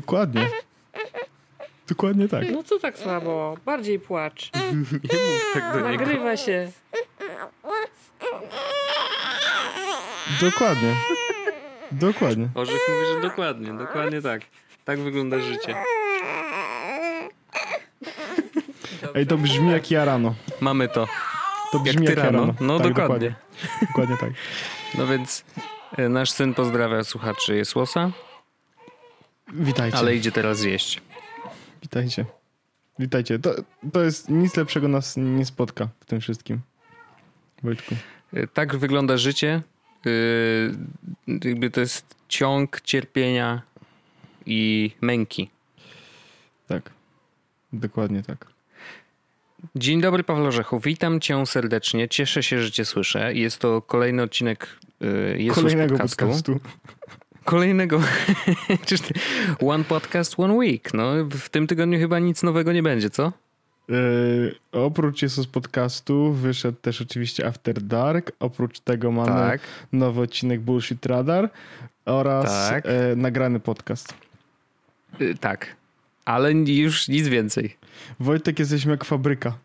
Dokładnie. Dokładnie tak. No co tak słabo? Bardziej płacz. Nie mów tak do niego. Nagrywa się. Dokładnie. Dokładnie. Orzech mówi, że dokładnie, dokładnie tak. Tak wygląda życie. Ej, to brzmi jak ja rano. Mamy to. To brzmi ty jak, ja rano. rano. No, tak, dokładnie. Dokładnie, dokładnie tak. No więc e, nasz syn pozdrawia słuchaczy Jesłosa, Witajcie. ale idzie teraz zjeść. Witajcie. Witajcie. To, to jest nic lepszego nas nie spotka w tym wszystkim. Wojtku. E, Tak wygląda życie. E, Jakby to jest ciąg cierpienia i męki. Tak. Dokładnie tak. Dzień dobry, Paweł Orzechu. Witam cię serdecznie. Cieszę się, że cię słyszę. Jest to kolejny odcinek y, Jezus Kolejnego podcastu. podcastu. Kolejnego. One podcast, one week. No, w tym tygodniu chyba nic nowego nie będzie, co? Yy, oprócz Jesus podcastu wyszedł też oczywiście After Dark. Oprócz tego mamy Tak. nowy odcinek Bullshit Radar oraz Tak. e, nagrany podcast. Y, tak. Ale już nic więcej. Wojtek, jesteśmy jak fabryka.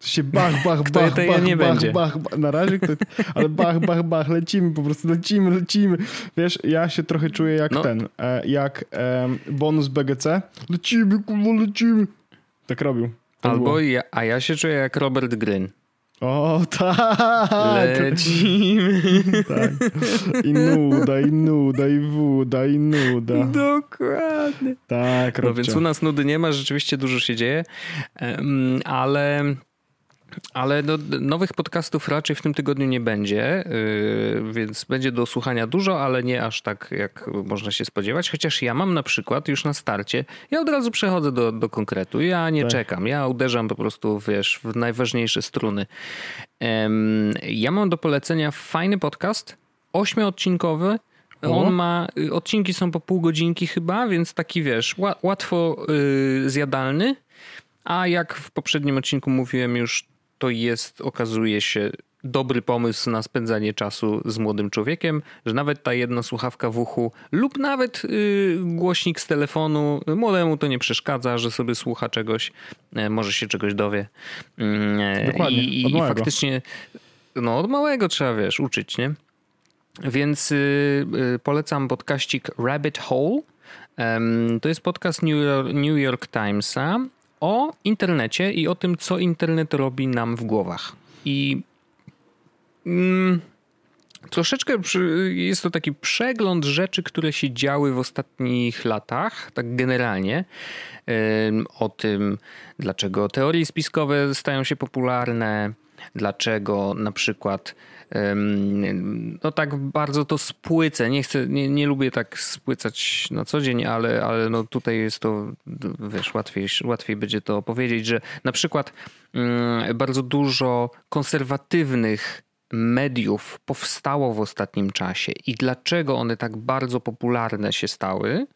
To się bach, bach, Kto bach, to bach, nie bach, będzie? bach, bach. Na razie kto, ale bach, bach, bach, lecimy po prostu, lecimy, lecimy. Wiesz, ja się trochę czuję jak No. ten, e, jak em, bonus BGC. Lecimy, kurwa, lecimy. Tak robił. Tak Albo ja, a ja się czuję jak Robert Gryn. O, tak. Lecimy. tak. I nuda, i nuda, i woda, i nuda. Dokładnie. Tak, No robcie. więc u nas nudy nie ma, rzeczywiście dużo się dzieje, ale, ale no, nowych podcastów raczej w tym tygodniu nie będzie, yy, więc będzie do słuchania dużo, ale nie aż tak, jak można się spodziewać. Chociaż ja mam na przykład już na starcie, ja od razu przechodzę do, do konkretu. Ja nie Tak. czekam, ja uderzam po prostu, wiesz, w najważniejsze struny. Ja mam do polecenia fajny podcast, ośmioodcinkowy, on ma, y, odcinki są po pół godzinki chyba, więc taki wiesz, ła- łatwo y, zjadalny. A jak w poprzednim odcinku mówiłem już, to jest, okazuje się, dobry pomysł na spędzanie czasu z młodym człowiekiem, że nawet ta jedna słuchawka w uchu lub nawet y, głośnik z telefonu młodemu to nie przeszkadza, że sobie słucha czegoś, e, może się czegoś dowie. E, Dokładnie, I, i, od i małego. faktycznie no, od małego trzeba, wiesz, uczyć, nie? Więc y, y, polecam podkaścik Rabbit Hole. To jest podcast New York, New York Timesa o internecie i o tym, co internet robi nam w głowach. I mm, troszeczkę przy, jest to taki przegląd rzeczy, które się działy w ostatnich latach, tak generalnie. O tym, dlaczego teorie spiskowe stają się popularne, dlaczego na przykład no tak bardzo to spłycę. Nie chcę, nie, nie lubię tak spłycać na co dzień, ale, ale no tutaj jest to, wiesz, łatwiej, łatwiej będzie to opowiedzieć, że na przykład mm, bardzo dużo konserwatywnych mediów powstało w ostatnim czasie i dlaczego one tak bardzo popularne się stały.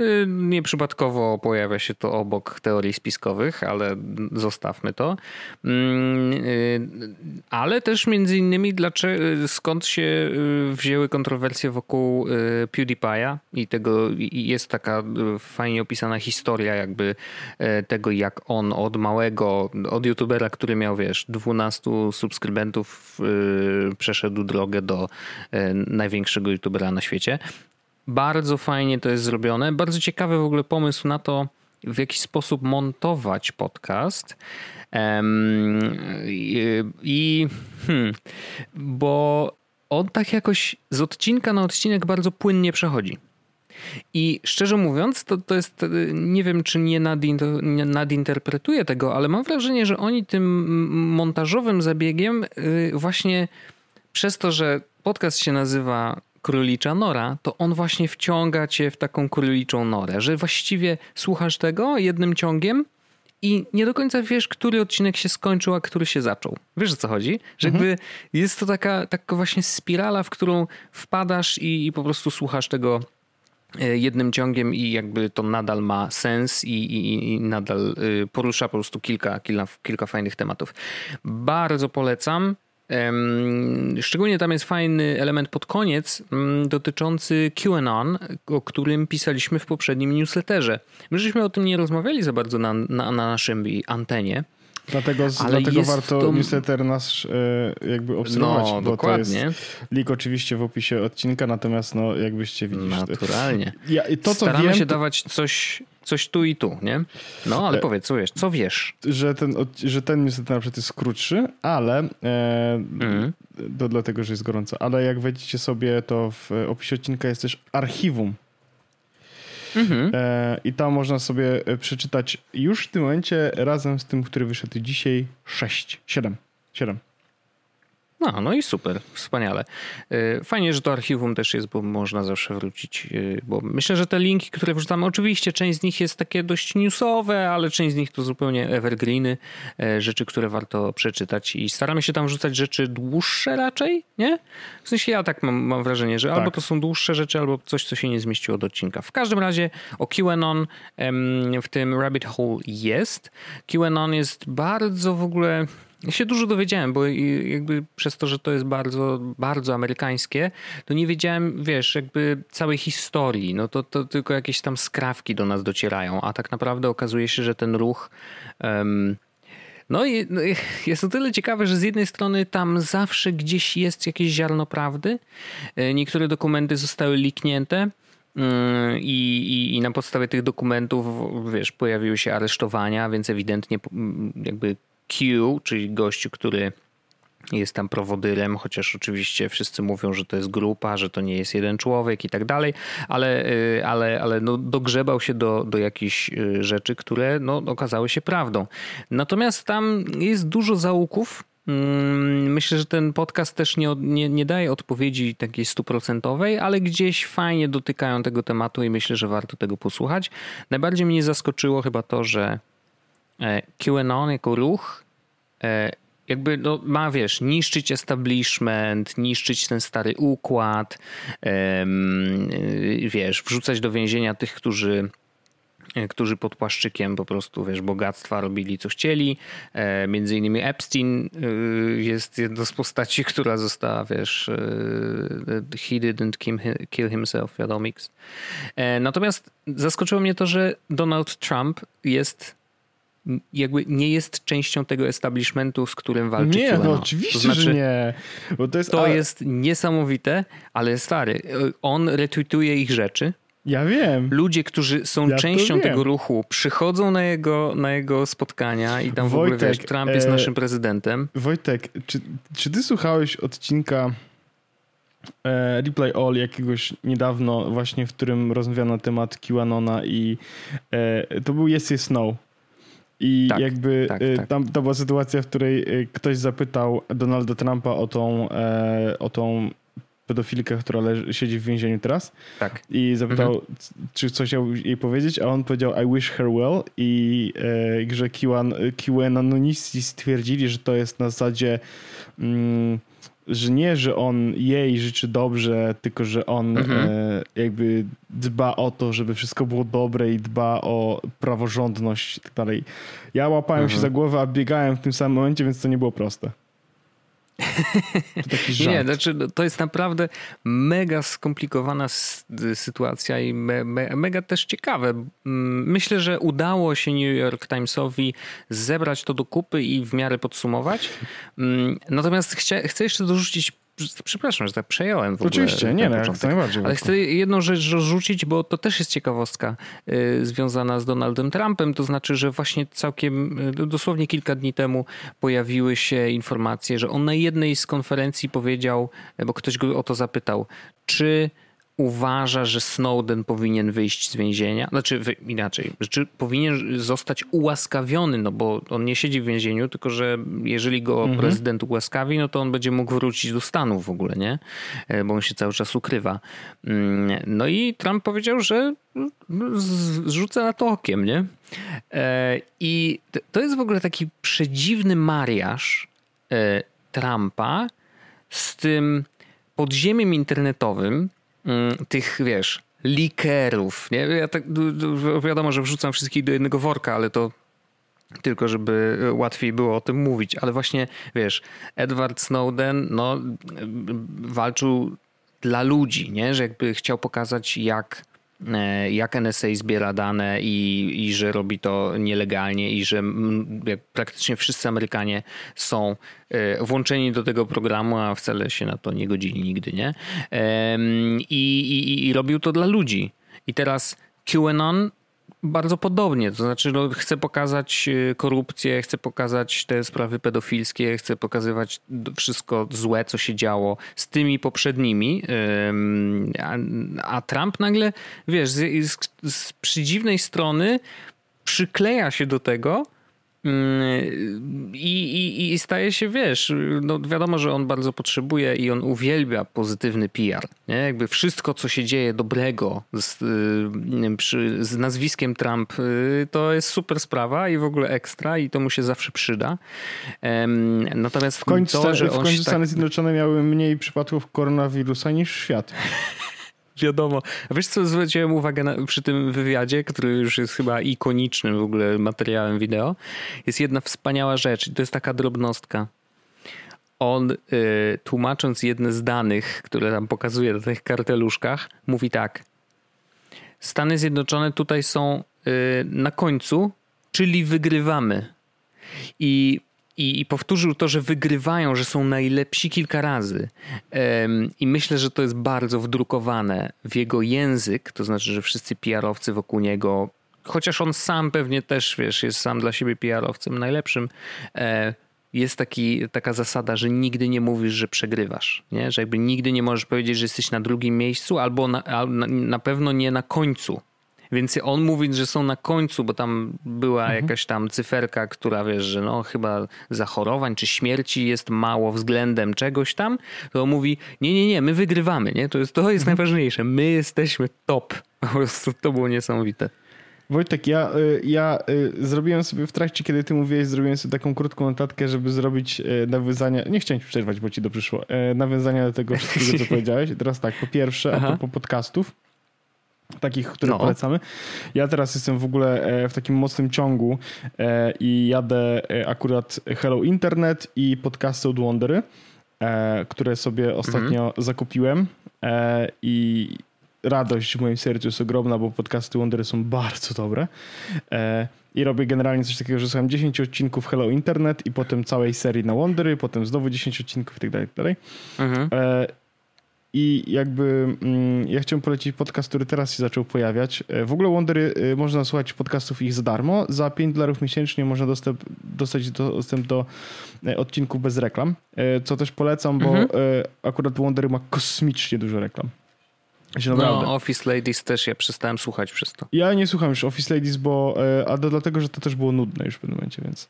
Y, Nieprzypadkowo pojawia się to obok teorii spiskowych, ale zostawmy to. Mm, y, Ale też między innymi dlaczego, skąd się y, wzięły kontrowersje wokół PewDiePie'a i tego jest taka fajnie opisana historia jakby tego jak on od małego, od youtubera, który miał wiesz 12 subskrybentów przeszedł drogę do największego youtubera na świecie. Bardzo fajnie to jest zrobione. Bardzo ciekawy w ogóle pomysł na to, w jaki sposób montować podcast. I, hmm, bo on tak jakoś z odcinka na odcinek bardzo płynnie przechodzi. I szczerze mówiąc, to, to jest, nie wiem czy nie, nadin- nie nadinterpretuję tego, ale mam wrażenie, że oni tym montażowym zabiegiem y, właśnie przez to, że podcast się nazywa Królicza Nora, to on właśnie wciąga cię w taką króliczą norę, że właściwie słuchasz tego jednym ciągiem i nie do końca wiesz, który odcinek się skończył, a który się zaczął. Wiesz o co chodzi? Że jakby jest to taka, taka właśnie spirala, w którą wpadasz i, i po prostu słuchasz tego e, jednym ciągiem i jakby to nadal ma sens i, i, i nadal y, porusza po prostu kilka, kilka, kilka fajnych tematów. Bardzo polecam. Szczególnie tam jest fajny element pod koniec mm, dotyczący QAnon, o którym pisaliśmy w poprzednim newsletterze. My żeśmy o tym nie rozmawiali za bardzo na, na, na naszym antenie. Dlatego, Ale dlatego warto to- newsletter nasz e, jakby obserwować, No, bo dokładnie. to jest link oczywiście w opisie odcinka, natomiast no jakbyście widzisz... Naturalnie. Ja, to co Staramy wiem, się dawać coś, coś tu i tu, nie? No, ale E, powiedz, co wiesz? Co wiesz? że ten, że ten newsletter na przykład jest krótszy, ale e, Mhm. to dlatego, że jest gorąco, ale jak wejdziecie sobie, to w opisie odcinka jest też archiwum Mhm. e, i tam można sobie e, przeczytać już w tym momencie razem z tym, który wyszedł dzisiaj 6, 7, 7. No, no i super, wspaniale. Y, Fajnie, że to archiwum też jest, bo można zawsze wrócić. y, Bo myślę, że te linki, które wrzucamy, oczywiście część z nich jest takie dość newsowe, ale część z nich to zupełnie evergreeny, e, rzeczy, które warto przeczytać. I staramy się tam wrzucać rzeczy dłuższe raczej, nie? W sensie ja tak mam, mam wrażenie, że Tak. albo to są dłuższe rzeczy, albo coś, co się nie zmieściło do odcinka. W każdym razie o QAnon w tym Rabbit Hole jest. QAnon jest bardzo w ogóle. Ja się dużo dowiedziałem, bo jakby przez to, że to jest bardzo, bardzo amerykańskie, to nie wiedziałem, wiesz, jakby całej historii. No to, to tylko jakieś tam skrawki do nas docierają, a tak naprawdę okazuje się, że ten ruch. em, no i no jest to tyle ciekawe, że z jednej strony tam zawsze gdzieś jest jakieś ziarno prawdy. E, Niektóre dokumenty zostały liknięte. mm, I, i, I na podstawie tych dokumentów, wiesz, pojawiły się aresztowania, więc ewidentnie mm, jakby Q, czyli gościu, który jest tam prowodyrem, chociaż oczywiście wszyscy mówią, że to jest grupa, że to nie jest jeden człowiek i tak dalej, ale, y, ale, ale no dogrzebał się do, do jakichś y, rzeczy, które no, okazały się prawdą. Natomiast tam jest dużo zaułków. Mm, Myślę, że ten podcast też nie, nie, nie daje odpowiedzi takiej stuprocentowej, ale gdzieś fajnie dotykają tego tematu i myślę, że warto tego posłuchać. Najbardziej mnie zaskoczyło chyba to, że QAnon jako ruch e, jakby no, ma, wiesz, niszczyć establishment, niszczyć ten stary układ, y, wiesz, wrzucać do więzienia tych, którzy e, którzy pod płaszczykiem po prostu, wiesz, bogactwa robili co chcieli. E, między innymi Epstein y, jest jedną z postaci, która została, wiesz, he didn't kill, himself, wiadomiks. E, natomiast zaskoczyło mnie to, że Donald Trump jest jakby nie jest częścią tego establishmentu, z którym walczy Nie, QAnon. no oczywiście, to znaczy, że nie. Bo to jest, To a, jest niesamowite, ale stary, on retweetuje ich rzeczy. Ja wiem. Ludzie, którzy są Ja częścią tego ruchu, przychodzą na jego, na jego spotkania i tam w ogóle Wojtek, wiesz, Trump jest e, naszym prezydentem. Wojtek, czy, czy ty słuchałeś odcinka e, Replay All jakiegoś niedawno właśnie, w którym rozmawiano na temat QAnona i e, to był Yes, Yes, No. I Tak, jakby tak, e, tak. tam to była sytuacja, w której e, ktoś zapytał Donalda Trumpa o tą, e, o tą pedofilkę, która leży, siedzi w więzieniu teraz Tak. i zapytał, Mhm. czy coś chciał jej powiedzieć, a on powiedział I wish her well i e, że QAnon, QAnoniści stwierdzili, że to jest na zasadzie mm, że nie, że on jej życzy dobrze, tylko że on Mhm. e, jakby dba o to, żeby wszystko było dobre i dba o praworządność i tak dalej. Ja łapałem Mhm. się za głowę, a biegałem w tym samym momencie, więc to nie było proste. Nie, znaczy no, to jest naprawdę mega skomplikowana sytuacja i me, me, mega też ciekawe. Myślę, że udało się New York Timesowi zebrać to do kupy i w miarę podsumować. Natomiast chcia, chcę jeszcze dorzucić, przepraszam, że tak przejąłem w ogóle. Oczywiście, nie, ten no, początek. najbardziej. Ale chcę jedną rzecz dorzucić, bo to też jest ciekawostka y, związana z Donaldem Trumpem. To znaczy, że właśnie całkiem y, dosłownie kilka dni temu pojawiły się informacje, że on na jednej z konferencji powiedział, bo ktoś go o to zapytał, czy uważa, że Snowden powinien wyjść z więzienia, znaczy wy, inaczej, czy powinien zostać ułaskawiony, no bo on nie siedzi w więzieniu, tylko że jeżeli go Mhm. prezydent ułaskawi, no to on będzie mógł wrócić do Stanów w ogóle, nie? E, Bo on się cały czas ukrywa. Mm, No i Trump powiedział, że zrzuca na to okiem, nie? E, I to jest w ogóle taki przedziwny mariaż e, Trumpa z tym podziemiem internetowym, tych, wiesz, likerów, nie? Ja tak, wiadomo, że wrzucam wszystkich do jednego worka, ale to tylko żeby łatwiej było o tym mówić. Ale właśnie, wiesz, Edward Snowden no, walczył dla ludzi, nie? że jakby chciał pokazać, jak jak NSA zbiera dane i, i że robi to nielegalnie i że praktycznie wszyscy Amerykanie są e, włączeni do tego programu, a wcale się na to nie godzili nigdy, nie? I, i, i robił to dla ludzi. I teraz QAnon bardzo podobnie. To znaczy, no, chcę pokazać y, korupcję, chcę pokazać te sprawy pedofilskie, chcę pokazywać wszystko złe, co się działo z tymi poprzednimi. A, a Trump nagle, wiesz, z, z, z przydziwnej strony przykleja się do tego I, i, I staje się, wiesz, no wiadomo, że on bardzo potrzebuje i on uwielbia pozytywny PR. Nie? Jakby wszystko, co się dzieje dobrego z, y, przy, z nazwiskiem Trump, y, to jest super sprawa i w ogóle ekstra i to mu się zawsze przyda. Natomiast w końcu, to, że w końcu Stany tak... Zjednoczone miały mniej przypadków koronawirusa niż świat. Wiadomo. A wiesz co, zwróciłem uwagę na, przy tym wywiadzie, który już jest chyba ikonicznym w ogóle materiałem wideo. Jest jedna wspaniała rzecz to jest taka drobnostka. On y, tłumacząc jedne z danych, które tam pokazuje na tych karteluszkach, mówi tak. Stany Zjednoczone tutaj są y, na końcu, czyli wygrywamy. I i, i, powtórzył to, że wygrywają, że są najlepsi kilka razy. Um, I myślę, że to jest bardzo wdrukowane w jego język, to znaczy, że wszyscy PR-owcy wokół niego, chociaż on sam pewnie też, wiesz, jest sam dla siebie PR-owcem najlepszym, e, jest taki, taka zasada, że nigdy nie mówisz, że przegrywasz. Nie? Że jakby nigdy nie możesz powiedzieć, że jesteś na drugim miejscu, albo na, na, na pewno nie na końcu więc on mówi, że są na końcu, bo tam była mhm. jakaś tam cyferka, która wiesz, że no chyba zachorowań czy śmierci jest mało względem czegoś tam, to on mówi, nie, nie, nie, my wygrywamy, nie? To jest, to jest mhm. najważniejsze. My jesteśmy top. Po prostu to było niesamowite. Wojtek, ja, y, ja y, zrobiłem sobie w trakcie, kiedy ty mówiłeś, zrobiłem sobie taką krótką notatkę, żeby zrobić y, nawiązania. Nie chciałem ci przerwać, bo ci to przyszło. Nawiązania do tego wszystkiego, co powiedziałeś. Teraz tak, po pierwsze, Aha. a propos podcastów takich, które no. polecamy. Ja teraz jestem w ogóle e, w takim mocnym ciągu e, i jadę e, akurat Hello Internet i podcasty od Wondery, które sobie ostatnio mhm. zakupiłem i radość w moim sercu jest ogromna, bo podcasty Wondery są bardzo dobre. I robię generalnie coś takiego, że słucham 10 odcinków Hello Internet i potem całej serii na Wondery, potem znowu 10 odcinków i tak dalej. Tak mhm. I jakby mm, ja chciałem polecić podcast, który teraz się zaczął pojawiać. E, w ogóle Wondery e, można słuchać podcastów ich za darmo. Za 5 dolarów miesięcznie można dostęp, dostać dostęp do e, odcinków bez reklam. Co też polecam, bo mhm. akurat Wondery ma kosmicznie dużo reklam. No, Office Ladies też ja przestałem słuchać przez to. Ja nie słucham już Office Ladies, bo a to dlatego, że to też było nudne już w pewnym momencie, więc.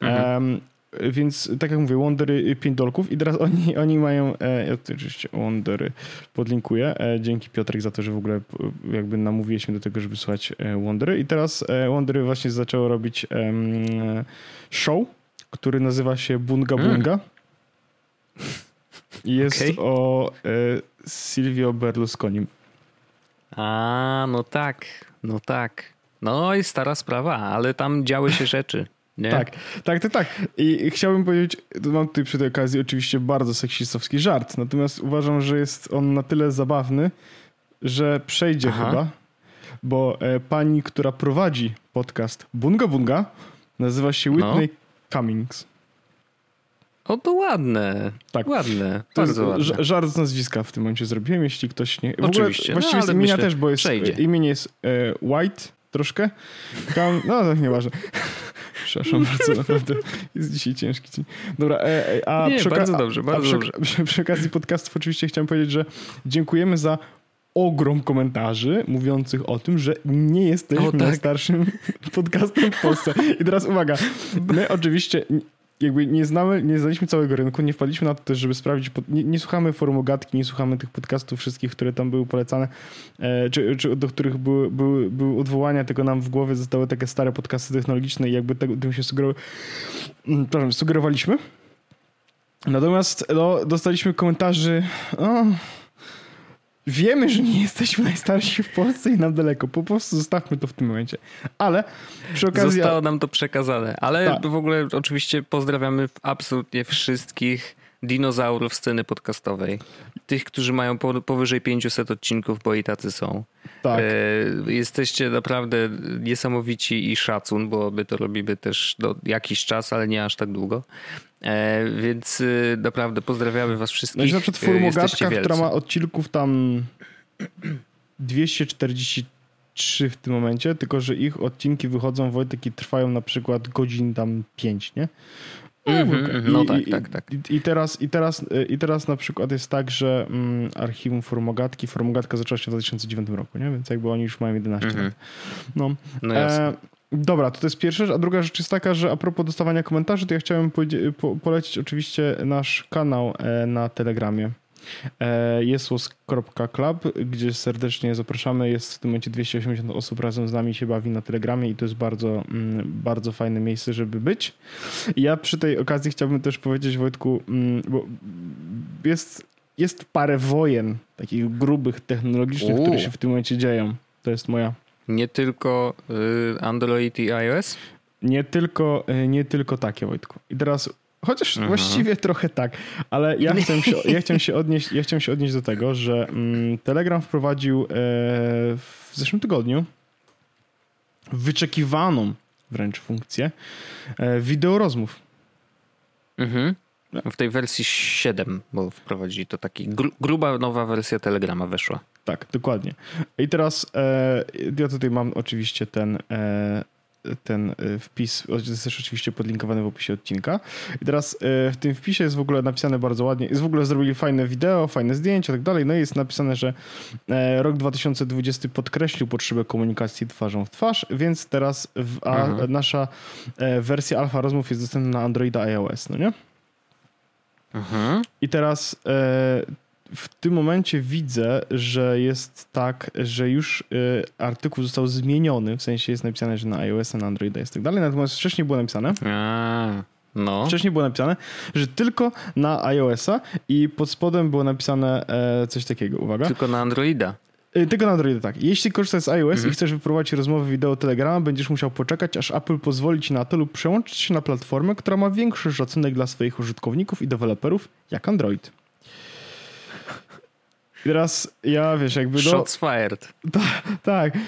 Mhm. Um, więc tak jak mówię, Wondery 5 dolków i teraz oni, oni mają, e, ja oczywiście Wondery podlinkuję, e, dzięki Piotrek za to, że w ogóle jakby namówiłeś mnie do tego, żeby słuchać e, Wondery i teraz e, Wondery właśnie zaczęło robić e, show, który nazywa się Bunga mm. Bunga i jest okay. o e, Silvio Berlusconim. A, no tak, no tak. No i stara sprawa, ale tam działy się rzeczy. Nie? Tak, tak, tak, tak. I chciałbym powiedzieć, mam tutaj przy tej okazji oczywiście bardzo seksistowski żart, natomiast uważam, że jest on na tyle zabawny, że przejdzie Aha. chyba, bo e, pani, która prowadzi podcast Bunga Bunga, nazywa się no. Whitney no. Cummings. O, to ładne. Tak. Ładne. Bardzo ładne. Żart z nazwiska w tym momencie zrobiłem, jeśli ktoś nie... W Oczywiście. Ogóle, właściwie no, z imienia też, bo jest, przejdzie. imię jest e, White troszkę. Tam, no, to nieważne. Przepraszam bardzo, naprawdę jest dzisiaj ciężki dzień. Dobra, e, e, a Nie, przy, bardzo dobrze, bardzo przy, dobrze. Przy, przy okazji podcastów oczywiście chciałem powiedzieć, że dziękujemy za ogrom komentarzy mówiących o tym, że nie jesteśmy o, tak. najstarszym podcastem w Polsce. I teraz uwaga, my oczywiście jakby nie znamy, nie znaliśmy całego rynku, nie wpadliśmy na to też, żeby sprawdzić, nie, nie słuchamy formogatki, nie słuchamy tych podcastów wszystkich, które tam były polecane, e, czy, czy do których były, były, były odwołania, tylko nam w głowie zostały takie stare podcasty technologiczne i jakby tego, tym się sugerowało, mm, sugerowaliśmy. Natomiast no, dostaliśmy komentarzy, Wiemy, że nie jesteśmy najstarsi w Polsce i nam daleko. Po prostu zostawmy to w tym momencie. Ale przy okazji. Zostało nam to przekazane. Ale Tak. w ogóle oczywiście pozdrawiamy absolutnie wszystkich dinozaurów sceny podcastowej. Tych, którzy mają po, powyżej 500 odcinków, bo i tacy są. Tak. E, jesteście naprawdę niesamowici i szacun, bo my to robimy też do jakiś czas, ale nie aż tak długo. E, więc e, naprawdę pozdrawiamy was wszystkich. No i na przykład E, Formogatka, wielcy. która ma odcinków tam 243 w tym momencie, tylko że ich odcinki wychodzą, Wojtek, i trwają na przykład godzin tam 5, nie? Mhm, mhm, no I- tak, tak, tak. I, i, teraz, i, teraz, I teraz na przykład jest tak, że mm, archiwum Formogatki, Formogatka zaczęła się w 2009 roku, nie? Więc jakby oni już mają 11 Mhm. lat. No. No jasne. E, dobra, to, to jest pierwsza rzecz. A druga rzecz jest taka, że a propos dostawania komentarzy, to ja chciałem podzie- po, polecić oczywiście nasz kanał e, na Telegramie. E, Jesłos.club, gdzie serdecznie zapraszamy. Jest w tym momencie 280 osób razem z nami się bawi na Telegramie i to jest bardzo, mm, bardzo fajne miejsce, żeby być. Ja przy tej okazji chciałbym też powiedzieć Wojtku, mm, bo jest, jest parę wojen takich grubych, technologicznych, U. które się w tym momencie dzieją. To jest moja Nie tylko y, Android i iOS? Nie tylko, e, nie tylko takie, Wojtku. I teraz, chociaż Mhm. właściwie trochę tak, ale ja chciałem się, ja chciałem się, odnieść, ja chciałem się odnieść do tego, że mm, Telegram wprowadził e, w zeszłym tygodniu wyczekiwaną wręcz funkcję e, wideo rozmów. Mhm. No. W tej wersji 7, bo wprowadzili to taki gru, gruba nowa wersja Telegrama weszła. Tak, dokładnie. I teraz e, ja tutaj mam oczywiście ten, e, ten e, wpis, jest też oczywiście podlinkowany w opisie odcinka. I teraz e, w tym wpisie jest w ogóle napisane bardzo ładnie, jest w ogóle zrobili fajne wideo, fajne zdjęcia i tak dalej. No i jest napisane, że e, rok 2020 podkreślił potrzebę komunikacji twarzą w twarz, więc teraz w, a, Mhm. nasza wersja alfa rozmów jest dostępna na Androida i iOS, no nie? Mhm. I teraz w tym momencie widzę, że jest tak, że już e, artykuł został zmieniony, w sensie jest napisane, że na iOS, na Androida jest tak dalej, natomiast wcześniej było napisane, A, no. wcześniej było napisane, że tylko na iOS-a i pod spodem było napisane e, coś takiego, uwaga. Tylko na Androida. E, Tylko na Androida, tak. Jeśli korzystasz z iOS Mhm. i chcesz wyprowadzić rozmowę wideo Telegrama, będziesz musiał poczekać, aż Apple pozwoli ci na to lub przełączyć się na platformę, która ma większy szacunek dla swoich użytkowników i deweloperów, jak Android. I teraz ja, wiesz, jakby... No, Shots fired. tak.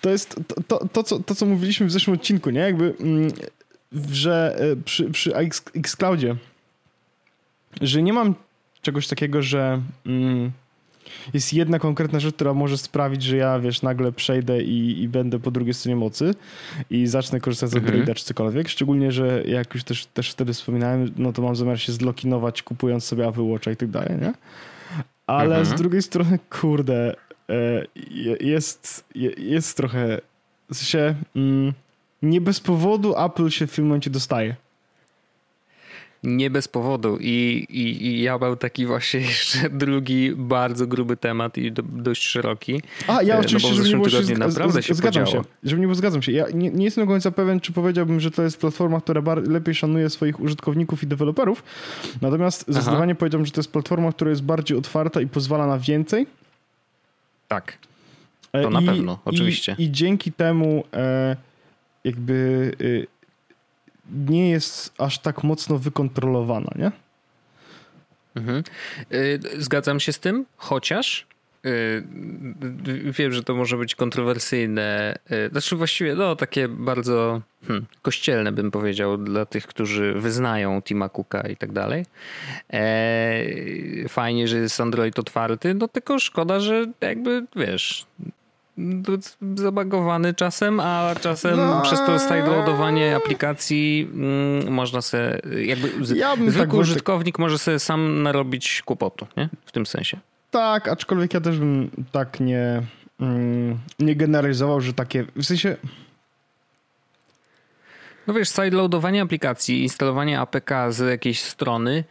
To jest to, to, to, co, to, co mówiliśmy w zeszłym odcinku, nie? Jakby, mm, że e, przy, przy Xcloudzie, że nie mam czegoś takiego, że mm, jest jedna konkretna rzecz, która może sprawić, że ja, wiesz, nagle przejdę i, i będę po drugiej stronie mocy i zacznę korzystać z Mhm. Androida czy cokolwiek. Szczególnie, że jak już też, też wtedy wspominałem, no to mam zamiar się zlokinować, kupując sobie Apple Watcha i tak dalej, nie? Ale Mhm. z drugiej strony, kurde, e, je- jest, je- jest trochę, w sensie, mm, nie bez powodu Apple się w tym momencie dostaje. Nie bez powodu. I, i, I ja mam taki właśnie jeszcze drugi bardzo gruby temat i do, dość szeroki. A, ja E, no oczywiście, bo w zeszłym się, tygodniu z- naprawdę się zgadzam podziało. się, żeby nie było, zgadzam się. Ja nie, nie jestem do końca pewien, czy powiedziałbym, że to jest platforma, która bar- lepiej szanuje swoich użytkowników i deweloperów, natomiast zdecydowanie powiedziałbym, że to jest platforma, która jest bardziej otwarta i pozwala na więcej. Tak. E, To na I- pewno, oczywiście. I, I dzięki temu e, jakby e, nie jest aż tak mocno wykontrolowana, nie? Mhm. Y, Zgadzam się z tym, chociaż y, wiem, że to może być kontrowersyjne. y, Znaczy właściwie no, takie bardzo hmm, kościelne bym powiedział dla tych, którzy wyznają Tima Cooka i tak dalej. E, Fajnie, że jest Android otwarty, no tylko szkoda, że jakby wiesz zabagowany czasem, a czasem No. przez to sideloadowanie aplikacji mm, można sobie jakby Ja zwykły tak, użytkownik może sobie sam narobić kłopotu, nie? W tym sensie. Tak, aczkolwiek ja też bym tak nie, mm, nie generalizował, że takie, w sensie No wiesz, sideloadowanie aplikacji, instalowanie APK z jakiejś strony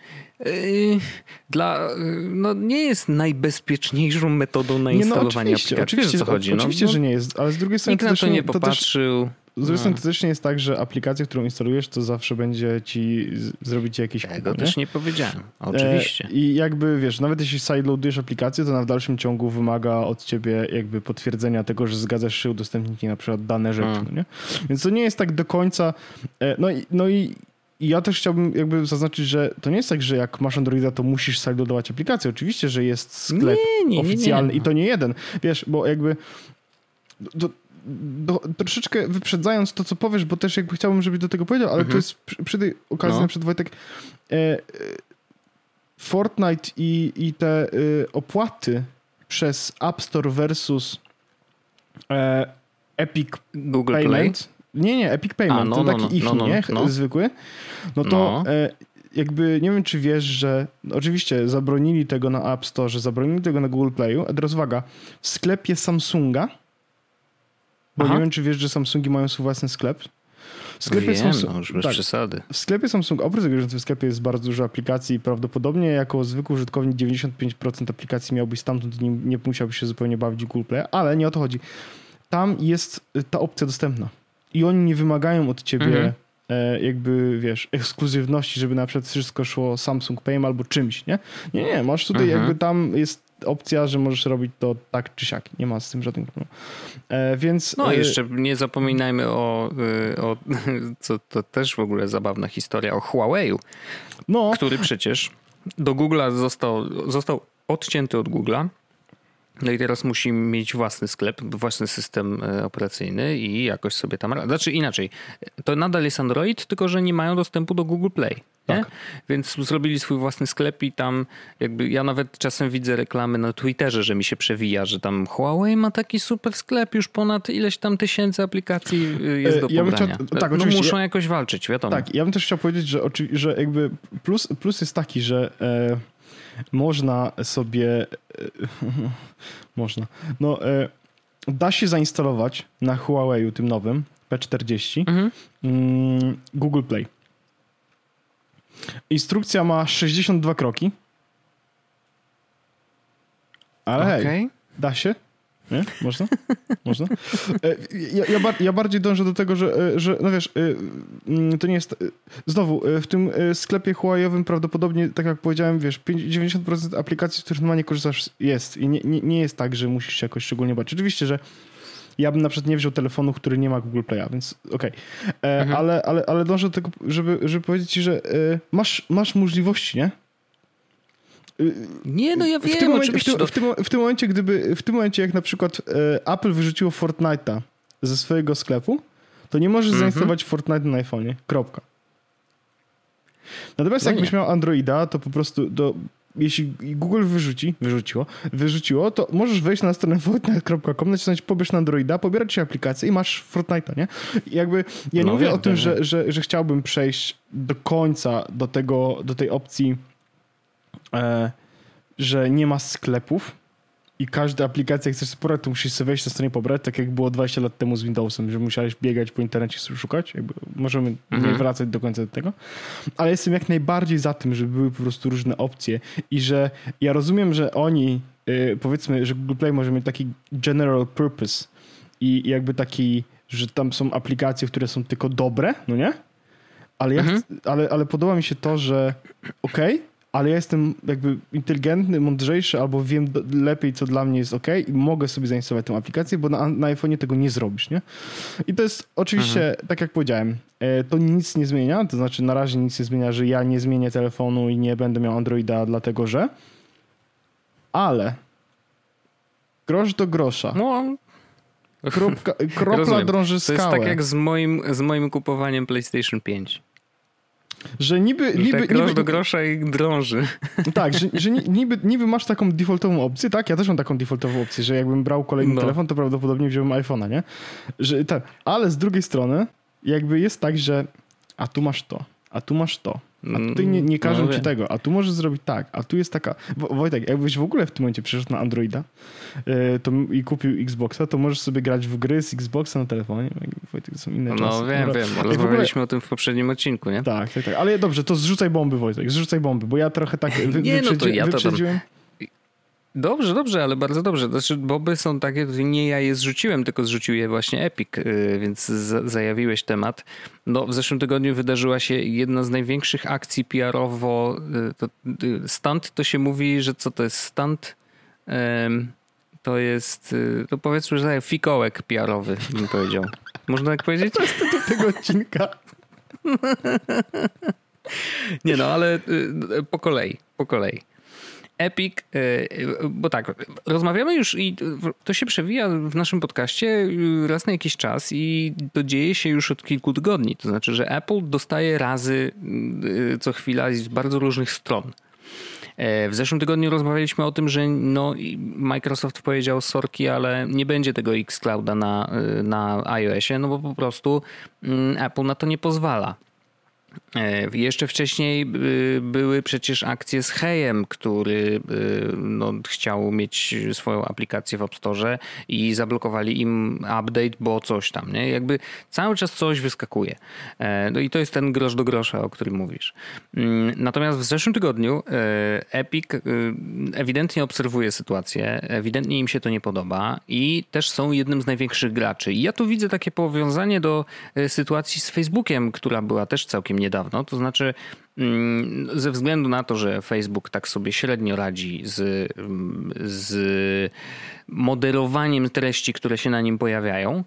dla, yy, no nie jest najbezpieczniejszą metodą na nie, no instalowanie oczywiście, aplikacji. oczywiście, Wiesz o co chodzi? oczywiście no, że nie jest, ale z drugiej strony Nikt na to nie też, popatrzył. z drugiej strony No. to też nie jest tak, że aplikacja, którą instalujesz, to zawsze będzie ci zrobić jakiś Tego nie? też nie powiedziałem. Oczywiście. E, I jakby wiesz, nawet jeśli sideloadujesz aplikację, to na w dalszym ciągu wymaga od ciebie jakby potwierdzenia tego, że zgadzasz się udostępnić na przykład dane rzeczy, Mm. no nie? Więc to nie jest tak do końca. e, No i, no i i ja też chciałbym jakby zaznaczyć, że to nie jest tak, że jak masz Androida, to musisz sideloadować aplikację. Oczywiście, że jest sklep nie, nie, oficjalny nie. i to nie jeden. Wiesz, bo jakby do, do, troszeczkę wyprzedzając to, co powiesz, bo też jakby chciałbym, żebyś do tego powiedział, ale to Mhm. jest przy, przy tej okazji No. na przykład Wojtek e, e, Fortnite i, i te e, opłaty przez App Store versus e, Epic Google Play. Payment. Nie, nie, Epic Payment, A, no, to no, taki no, ich, no, no, nie? no. Zwykły. No to No. e, jakby nie wiem, czy wiesz, że oczywiście zabronili tego na App Store, zabronili tego na Google Playu, a teraz uwaga, w sklepie Samsunga, bo Aha. nie wiem, czy wiesz, że Samsungi mają swój własny sklep. W sklepie Wiem, Samsung- no już bez tak, przesady. w sklepie Samsung, oprócz tego, że w sklepie jest bardzo dużo aplikacji i prawdopodobnie jako zwykły użytkownik 95% aplikacji miałbyś stamtąd nie, nie musiałbyś się zupełnie bawić Google Play, ale nie o to chodzi. Tam jest ta opcja dostępna i oni nie wymagają od ciebie Mhm. e, jakby, wiesz, ekskluzywności, żeby na przykład wszystko szło Samsung Pay albo czymś, nie? Nie, nie, masz tutaj Mhm. jakby tam jest opcja, że możesz robić to tak czy siak. Nie ma z tym żadnego problemu. E, więc... No e, i jeszcze nie zapominajmy o, y, o co to też w ogóle zabawna historia, o Huawei'u, No, który przecież do Google'a został, został odcięty od Google'a. No i teraz musi mieć własny sklep, własny system e, operacyjny i jakoś sobie tam. Znaczy inaczej, to nadal jest Android, tylko że nie mają dostępu do Google Play. Nie? Tak. Więc zrobili swój własny sklep i tam jakby ja nawet czasem widzę reklamy na Twitterze, że mi się przewija, że tam Huawei ma taki super sklep, już ponad ileś tam tysięcy aplikacji jest E, do ja pobrania. chciał- tak, no muszą jakoś walczyć, wiadomo. Tak, ja bym też chciał powiedzieć, że, że jakby plus, plus jest taki, że e, można sobie e, można, no e, da się zainstalować na Huawei tym nowym P40 Mhm. mm, Google Play. Instrukcja ma 62 kroki. Ale hej, Okej. Da się? Nie? Można? Można? E, Ja, ja, ja bardziej dążę do tego, że, e, że no wiesz, e, mm, to nie jest... Znowu, w tym sklepie Huawei'owym prawdopodobnie, tak jak powiedziałem, wiesz, 5 90% aplikacji, z których normalnie korzystasz jest. I nie, nie, nie jest tak, że musisz się jakoś szczególnie bać. Oczywiście, że ja bym na przykład nie wziął telefonu, który nie ma Google Play'a, więc okej. E, Mhm. Ale, ale, ale dążę do tego, żeby, żeby powiedzieć ci, że masz, masz możliwości, nie? Nie, no ja w tym, wiem, momencie, w, tym, to- w, tym, w tym momencie, gdyby, w tym momencie, jak na przykład e, Apple wyrzuciło Fortnite'a ze swojego sklepu, to nie możesz Mhm. zainstalować Fortnite na iPhone'ie. Kropka. Natomiast No jakbyś nie. miał Androida, to po prostu do, jeśli Google wyrzuci, wyrzuciło, wyrzuciło, to możesz wejść na stronę fortnite.com, nacisnąć pobierz na Androida, pobierać się aplikację i masz Fortnite'a, nie? I jakby ja nie No mówię wiem, o tym, wiem, że, że, że chciałbym przejść do końca do tego, do tej opcji że nie ma sklepów i każda aplikacja, jak chcesz pobrać, to musisz sobie wejść na stronie pobrać, tak jak było 20 lat temu z Windowsem, że musiałeś biegać po internecie szukać. Jakby możemy nie Mhm. wracać do końca do tego. Ale jestem jak najbardziej za tym, żeby były po prostu różne opcje i że ja rozumiem, że oni, y, powiedzmy, że Google Play może mieć taki general purpose i jakby taki, że tam są aplikacje, które są tylko dobre, no nie? Ale, ja Mhm. chcę, ale, ale podoba mi się to, że okej, ale ja jestem jakby inteligentny, mądrzejszy, albo wiem lepiej, co dla mnie jest ok i mogę sobie zainstalować tę aplikację, bo na, na iPhone'ie tego nie zrobisz, nie? I to jest oczywiście, tak jak powiedziałem, e, to nic nie zmienia, to znaczy na razie nic nie zmienia, że ja nie zmienię telefonu i nie będę miał Androida, dlatego że ale grosz do grosza, No, kropka, kropla Rozumiem. drąży to jest skałę, tak jak z moim, z moim kupowaniem PlayStation 5. że niby, Że niby, grosz niby, do grosza i drąży. Tak, że, że ni- niby, niby masz taką defaultową opcję, tak? Ja też mam taką defaultową opcję, że jakbym brał kolejny No. telefon, to prawdopodobnie wziąłbym iPhone'a, nie? Że, tak. Ale z drugiej strony jakby jest tak, że a tu masz to, a tu masz to, a tutaj nie, nie każą No, ci wiem. tego, a tu możesz zrobić tak, a tu jest taka... Wo- Wojtek, jakbyś w ogóle w tym momencie przeszedł na Androida e, to, i kupił Xboxa, to możesz sobie grać w gry z Xboxa na telefonie. Wojtek, to są inne czasy. No wiem, Dobra. wiem. w ogóle- Rozmawialiśmy o tym w poprzednim odcinku, nie? Tak, tak, tak. Ale dobrze, to zrzucaj bomby, Wojtek, zrzucaj bomby, bo ja trochę tak wy, Nie, no to ja to tam- wyprzedziłem. Dobrze, dobrze, ale bardzo dobrze. Znaczy, boby są takie, nie ja je zrzuciłem, tylko zrzucił je właśnie Epic, y, więc zajawiłeś temat. No, w zeszłym tygodniu wydarzyła się jedna z największych akcji PR-owo. Y, to, y, stunt to się mówi, że co to jest stunt? To jest, to powiedzmy, że fikołek PR-owy, bym powiedział. Można tak powiedzieć? To jest do tego odcinka. Nie no, ale po kolei, po kolei. Epic, e, bo tak, rozmawiamy już i to się przewija w naszym podcaście raz na jakiś czas i to dzieje się już od kilku tygodni. To znaczy, że Apple dostaje razy e, co chwila z bardzo różnych stron. E, w zeszłym tygodniu rozmawialiśmy o tym, że no, Microsoft powiedział sorki, ale nie będzie tego Xclouda na, na iOSie, no bo po prostu mm, Apple na to nie pozwala. E, jeszcze wcześniej y, były przecież akcje z Hejem, który y, no, chciał mieć swoją aplikację w App Store i zablokowali im update, bo coś tam. Nie? Jakby cały czas coś wyskakuje. E, no i to jest ten grosz do grosza, o którym mówisz. Mm, natomiast w zeszłym tygodniu e, Epic ewidentnie obserwuje sytuację, ewidentnie im się to nie podoba i też są jednym z największych graczy. I ja tu widzę takie powiązanie do sytuacji z Facebookiem, która była też całkiem niedawno. To znaczy, mm, ze względu na to, że Facebook tak sobie średnio radzi z, z moderowaniem treści, które się na nim pojawiają,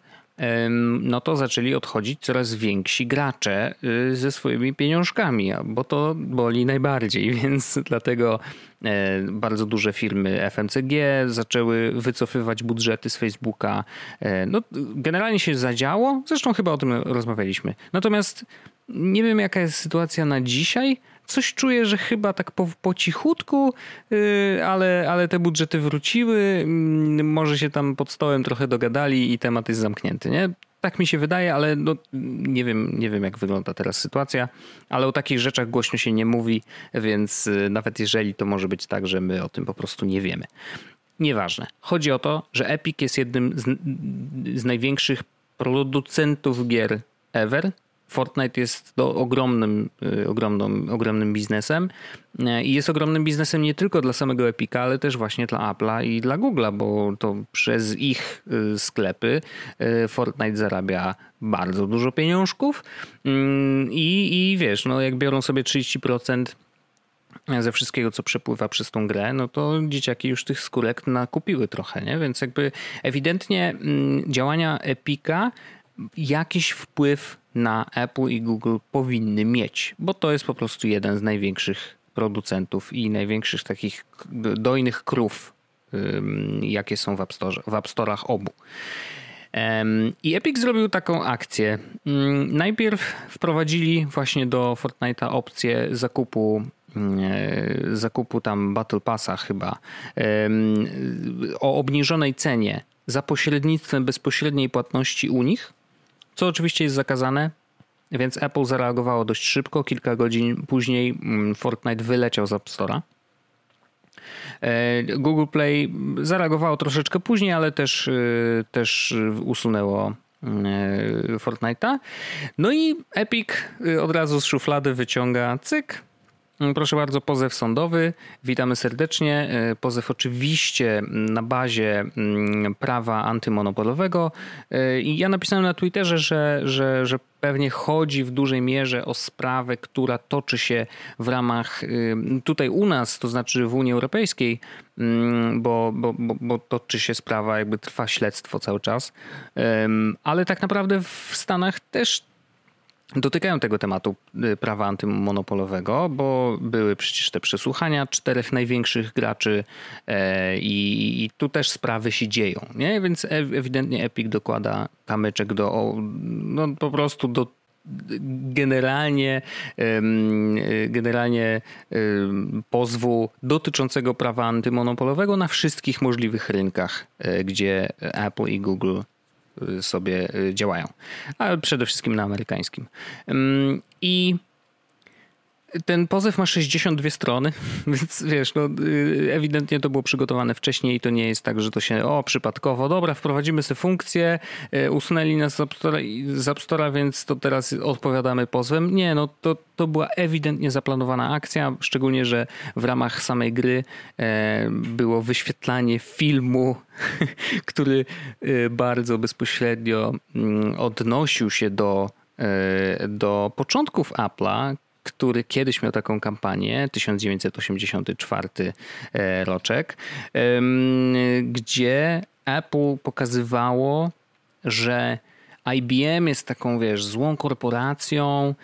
no to zaczęli odchodzić coraz więksi gracze y, ze swoimi pieniążkami, bo to boli najbardziej, więc dlatego e, bardzo duże firmy FMCG zaczęły wycofywać budżety z Facebooka. E, no, generalnie się zadziało, zresztą chyba o tym rozmawialiśmy. Natomiast nie wiem, jaka jest sytuacja na dzisiaj. Coś czuję, że chyba tak po, po cichutku, yy, ale, ale te budżety wróciły. Yy, może się tam pod stołem trochę dogadali i temat jest zamknięty, nie? Tak mi się wydaje, ale no, nie, wiem, nie wiem, jak wygląda teraz sytuacja, ale o takich rzeczach głośno się nie mówi, więc yy, nawet jeżeli to może być tak, że my o tym po prostu nie wiemy. Nieważne. Chodzi o to, że Epic jest jednym z, z największych producentów gier ever Fortnite jest to ogromnym, y, ogromnym, ogromnym biznesem y, i jest ogromnym biznesem nie tylko dla samego Epica, ale też właśnie dla Apple'a i dla Google'a, bo to przez ich y, sklepy Fortnite zarabia bardzo dużo pieniążków mm, i, i wiesz, no jak biorą sobie 30% ze wszystkiego, co przepływa przez tą grę, no to dzieciaki już tych skórek nakupiły trochę, nie? Więc jakby ewidentnie mm, działania Epica jakiś wpływ na Apple i Google powinny mieć, bo to jest po prostu jeden z największych producentów i największych takich dojnych krów, jakie są w App, Store, w App Store'ach obu. I Epic zrobił taką akcję. Najpierw wprowadzili właśnie do Fortnite'a opcję zakupu zakupu tam Battle Passa chyba o obniżonej cenie za pośrednictwem bezpośredniej płatności u nich co oczywiście jest zakazane, więc Apple zareagowało dość szybko. Kilka godzin później mm, Fortnite wyleciał z App Store'a. E, Google Play zareagowało troszeczkę później, ale też, e, też usunęło e, Fortnite'a. No i Epic od razu z szuflady wyciąga cyk, proszę bardzo, pozew sądowy. Witamy serdecznie. E, pozew oczywiście na bazie mm, prawa antymonopolowego. E, I ja napisałem na Twitterze, że, że, że pewnie chodzi w dużej mierze o sprawę, która toczy się w ramach y, tutaj u nas, to znaczy w Unii Europejskiej, mm, bo, bo, bo, bo toczy się sprawa, jakby trwa śledztwo cały czas. Ale tak naprawdę w Stanach też dotykają tego tematu y, prawa antymonopolowego, bo były przecież te przesłuchania czterech największych graczy e, i, i tu też sprawy się dzieją, nie? Więc ewidentnie Epic dokłada kamyczek do, no po prostu do generalnie, generalnie pozwu dotyczącego prawa antymonopolowego na wszystkich możliwych rynkach, e, gdzie Apple i Google Y, sobie y, działają, ale przede wszystkim na amerykańskim. I ten pozew ma 62 strony, więc wiesz, no, y, ewidentnie to było przygotowane wcześniej i to nie jest tak, że to się, o, przypadkowo, dobra, wprowadzimy sobie funkcję, y, usunęli nas z App Store'a, więc to teraz odpowiadamy pozwem. Nie, no to, to była ewidentnie zaplanowana akcja, szczególnie, że w ramach samej gry e, było wyświetlanie filmu, który y, bardzo bezpośrednio mm, odnosił się do e, do początków Apple'a, który kiedyś miał taką kampanię, 1984 e, roczek, gdzie Apple pokazywało, że IBM jest taką, wiesz, złą korporacją,